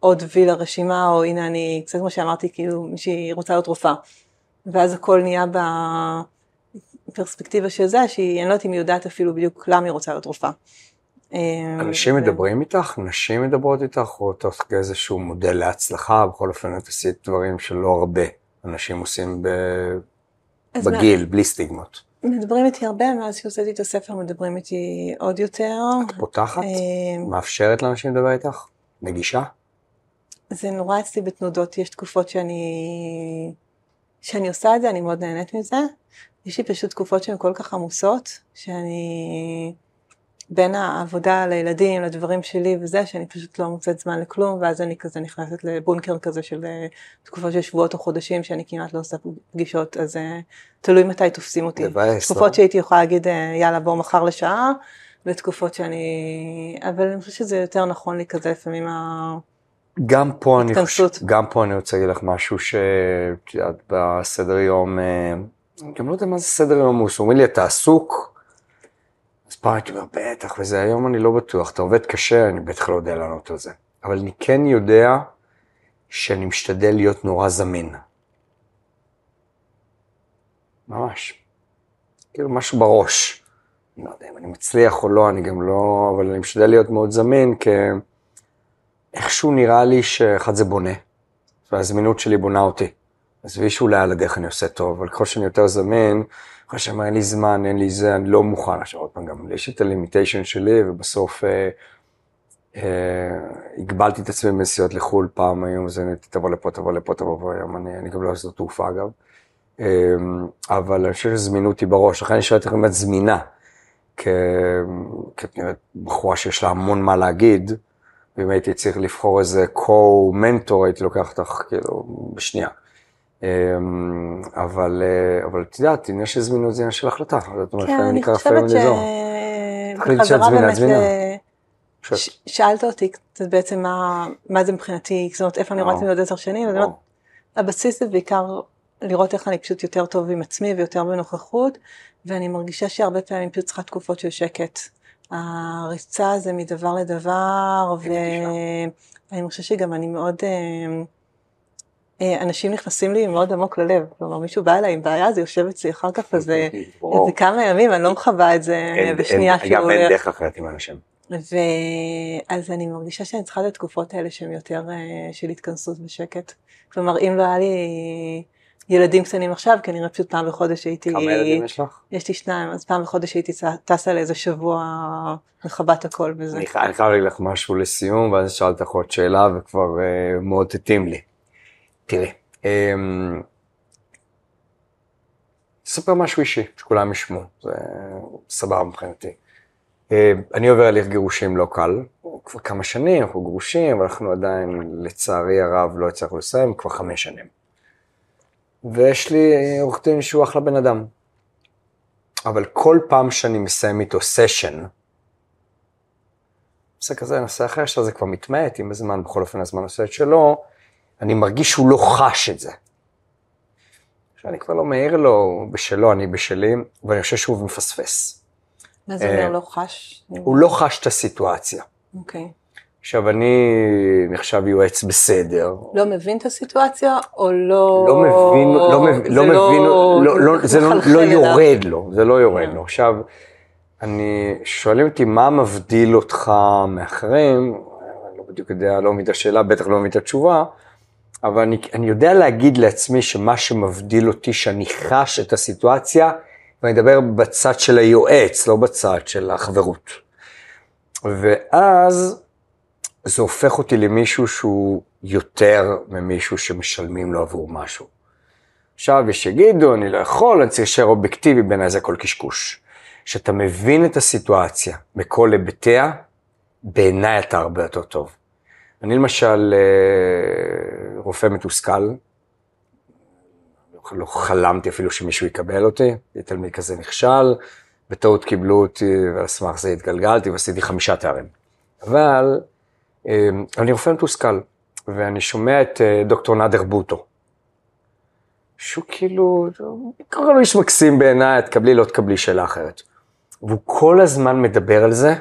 עוד וי לרשימה, או הנה אני, קצת כמו שאמרתי, כאילו מישהי רוצה להיות רופאה. ואז הכל נהיה בפרספקטיבה של זה, שהיא, אני לא יודעת אם היא יודעת אפילו בדיוק למה היא רוצה להיות רופאה. אה, אנשים ו... מדברים איתך? נשים מדברות איתך? או תוך איזשהו מודל להצלחה? בכל אופן את עשית דברים שלא הרבה אנשים עושים ב... בגיל, מה... בלי סטיגמות. מדברים איתי הרבה, מאז שהוצאתי את הספר מדברים איתי עוד יותר. את פותחת? אה, מאפשרת לאנשים לדבר איתך? נגישה? זה נורא אצלי בתנודות, יש תקופות שאני, שאני עושה את זה, אני מאוד נהנית מזה. יש לי פשוט תקופות שהן כל כך עמוסות, שאני בין העבודה לילדים, לדברים שלי וזה, שאני פשוט לא מוצאת זמן לכלום, ואז אני כזה נכנסת לבונקר כזה של אה, תקופות של שבועות או חודשים, שאני כמעט לא עושה פגישות, אז אה, תלוי מתי תופסים אותי. מבאס. תקופות שהייתי יכולה להגיד, אה, יאללה, בוא מחר לשעה, ותקופות שאני... אבל אני חושבת שזה יותר נכון לי כזה לפעמים ה... גם פה, אני חושב, גם פה אני רוצה להגיד לך משהו שאת בסדר יום, גם לא יודע מה זה סדר יום עמוס, אומרים לי, אתה עסוק? פעם הייתי אומר, בטח, וזה היום אני לא בטוח, אתה עובד קשה, אני בטח לא יודע לענות על זה. אבל אני כן יודע שאני משתדל להיות נורא זמין. ממש. כאילו משהו בראש. אני לא יודע אם אני מצליח או לא, אני גם לא, אבל אני משתדל להיות מאוד זמין, כי איכשהו נראה לי שאחד זה בונה, והזמינות שלי בונה אותי. עזבי שאולי על הדרך אני עושה טוב, אבל ככל שאני יותר זמין, שאומר, אין לי זמן, אין לי זה, אני לא מוכן. עכשיו עוד פעם, גם יש את הלימיטיישן שלי, ובסוף אה, אה, הגבלתי את עצמי בנסיעות לחו"ל פעם היום, זה תבוא לפה, תבוא לפה, תבוא היום, אני, אני גם לא אעשה תעופה אגב. אה, אבל אני חושב שזמינות היא בראש, לכן אני שואל איך באמת זמינה, כבחורה שיש לה המון מה להגיד, ואם הייתי צריך לבחור איזה co-mentor, הייתי לוקח אותך כאילו בשנייה. אמ, אבל, אה, אבל את יודעת, אם יש זמינות זה עניין של החלטה. כן, אני חושבת שבחזרה באמת, ש... שאלת אותי קצת בעצם מה, מה זה מבחינתי, זאת אומרת, איפה אני רואה את זה עוד עשר שנים, אז הבסיס זה בעיקר לראות איך אני פשוט יותר טוב עם עצמי ויותר בנוכחות, ואני מרגישה שהרבה פעמים פשוט צריכה תקופות של שקט. הריצה זה מדבר לדבר, ואני חושבת שגם אני מאוד... אה, אה, אנשים נכנסים לי מאוד עמוק ללב, כלומר מישהו בא אליי עם בעיה, זה יושב אצלי אחר כך [laughs] איזה כמה ימים, אני לא מכבה את זה בשנייה שהוא... גם אין דרך אחרת עם אנשים. ואז אני מרגישה שאני צריכה את התקופות האלה שהן יותר אה, של התכנסות בשקט. כלומר, אם לא היה לי ילדים קטנים עכשיו, כנראה פשוט פעם בחודש הייתי... כמה ילדים יש לך? יש לי שניים, אז פעם בחודש הייתי טסה לאיזה שבוע מכבת הכל וזה. אני חייב להגיד לך משהו לסיום, ואז שאלת לך עוד שאלה וכבר אה, מאוד התאים לי. תראי, אמ, אספר משהו אישי, שכולם ישמעו, זה סבבה מבחינתי. אמ, אני עובר הליך גירושים לא קל, כבר כמה שנים, אנחנו גרושים, אבל אנחנו עדיין, לצערי הרב, לא הצלחנו לסיים, כבר חמש שנים. ויש לי עורך דין שהוא אחלה בן אדם. אבל כל פעם שאני מסיים איתו סשן, נושא כזה, נושא אחר, עכשיו זה כבר מתמעט עם הזמן, בכל אופן הזמן עושה את שלו, אני מרגיש שהוא לא חש את זה. שאני כבר לא מעיר לו בשלו, אני בשלי, ואני חושב שהוא מפספס. מה זה אומר לא חש? הוא לא חש את הסיטואציה. אוקיי. עכשיו, אני נחשב יועץ בסדר. לא מבין את הסיטואציה, או לא... לא מבין, לא מבין, לא מבין, לא, לא, זה לא, לא יורד לו, זה לא יורד לו. עכשיו, אני, שואלים אותי מה מבדיל אותך מאחרים, אני לא בדיוק יודע, לא מבין את השאלה, בטח לא מבין את התשובה, אבל אני, אני יודע להגיד לעצמי שמה שמבדיל אותי, שאני חש את הסיטואציה, ואני אדבר בצד של היועץ, לא בצד של החברות. ואז זה הופך אותי למישהו שהוא יותר ממישהו שמשלמים לו עבור משהו. עכשיו יש שיגידו, אני לא יכול, אני צריך להישאר אובייקטיבי, בעיניי זה הכל קשקוש. כשאתה מבין את הסיטואציה בכל היבטיה, בעיניי אתה הרבה יותר טוב. אני למשל אה, רופא מתוסכל, לא חלמתי אפילו שמישהו יקבל אותי, תלמיד כזה נכשל, בטעות קיבלו אותי ועל סמך זה התגלגלתי ועשיתי חמישה תארים. אבל אה, אני רופא מתוסכל, ואני שומע את אה, דוקטור נאדר בוטו. שהוא כאילו, קורא לו איש מקסים בעיניי, תקבלי, לא תקבלי שאלה אחרת. והוא כל הזמן מדבר על זה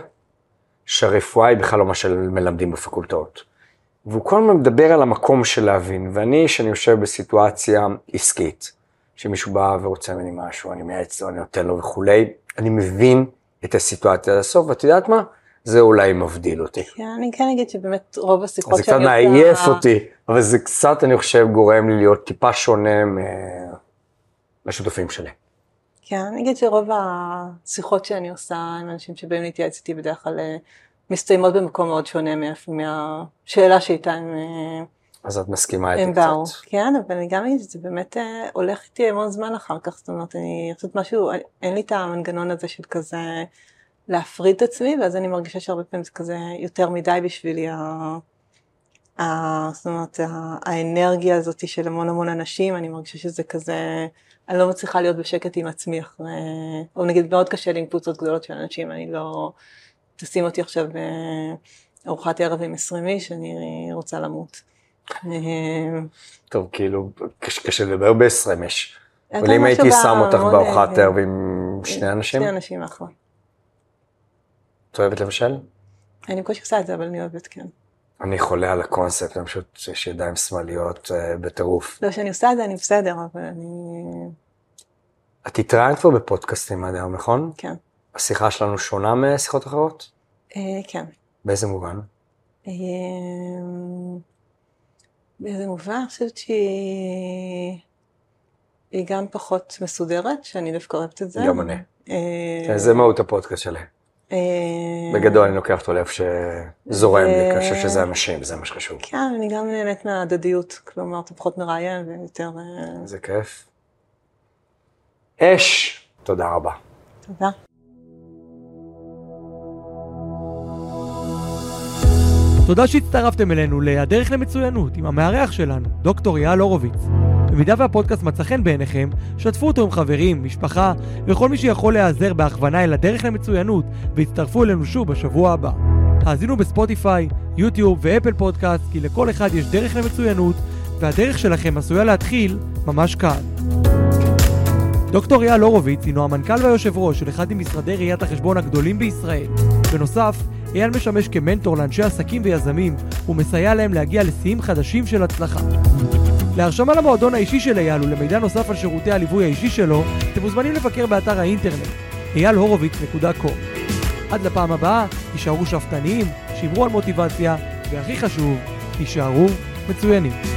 שהרפואה היא בכלל לא מה שמלמדים בפקולטות. והוא כל הזמן מדבר על המקום של להבין, ואני, שאני יושב בסיטואציה עסקית, שמישהו בא ורוצה ממני משהו, אני מייעץ לו, אני נותן לו וכולי, אני מבין את הסיטואציה עד הסוף, ואת יודעת מה? זה אולי מבדיל אותי. כן, אני כן אגיד שבאמת רוב השיחות שאני עושה... זה קצת מעייף אותי, אבל זה קצת, אני חושב, גורם לי להיות טיפה שונה מהשותפים שלי. כן, אני אגיד שרוב השיחות שאני עושה עם אנשים שבאים להתייעץ איתי בדרך כלל אה, מסתיימות במקום מאוד שונה מהשאלה שאיתה הם... אה, אז את מסכימה איתי קצת. באו, כן, אבל אני גם אגיד שזה באמת אה, הולך איתי המון זמן אחר כך, זאת אומרת, אני חושבת משהו, אין לי את המנגנון הזה של כזה להפריד את עצמי, ואז אני מרגישה שהרבה פעמים זה כזה יותר מדי בשבילי, ה... ה... זאת אומרת, האנרגיה הזאת של המון המון אנשים, אני מרגישה שזה כזה... אני לא מצליחה להיות בשקט עם עצמי אחרי, או נגיד מאוד קשה לי עם קבוצות גדולות של אנשים, אני לא, תשים אותי עכשיו בארוחת ערב עם 20 איש, אני רוצה למות. טוב, כאילו, קשה לדבר ב-20 איש. אבל אם הייתי שם אותך בארוחת ערב עם שני אנשים? שני אנשים אחלה. את אוהבת לבשל? אני בקושי עושה את זה, אבל אני אוהבת, כן. אני חולה על הקונספט, אני פשוט, יש ידיים שמאליות uh, בטירוף. לא, כשאני עושה את זה אני בסדר, אבל אני... את התראיינת כבר בפודקאסטים עד היום, נכון? כן. השיחה שלנו שונה משיחות אחרות? Uh, כן. באיזה מובן? Uh, באיזה מובן? אני חושבת שהיא היא גם פחות מסודרת, שאני דווקא אוהבת את זה. גם אני. כן, זה מהות הפודקאסט שלי. אה, בגדול אני לוקח אותו לאיפה שזורם לי, אני חושב שזה אנשים, זה מה שחשוב. כן, אני גם נהנית מההדדיות, כלומר, אתה פחות מראיין ויותר... אה, זה כיף. אש, תודה רבה. תודה. תודה שהצטרפתם אלינו ל"הדרך למצוינות" עם המארח שלנו, דוקטור יעל הורוביץ. במידה והפודקאסט מצא חן בעיניכם, שתפו אותו עם חברים, משפחה וכל מי שיכול להיעזר בהכוונה אל הדרך למצוינות והצטרפו אלינו שוב בשבוע הבא. האזינו בספוטיפיי, יוטיוב ואפל פודקאסט כי לכל אחד יש דרך למצוינות והדרך שלכם עשויה להתחיל ממש כאן. דוקטור אייל הורוביץ הינו המנכ"ל והיושב ראש של אחד ממשרדי ראיית החשבון הגדולים בישראל. בנוסף, אייל משמש כמנטור לאנשי עסקים ויזמים ומסייע להם להגיע לשיאים חדשים של הצלחה. להרשמה למועדון האישי של אייל ולמידע נוסף על שירותי הליווי האישי שלו, אתם מוזמנים לבקר באתר האינטרנט אייל-הורוביץ.com. עד לפעם הבאה, תישארו שאפתניים, שמרו על מוטיבציה, והכי חשוב, תישארו מצוינים.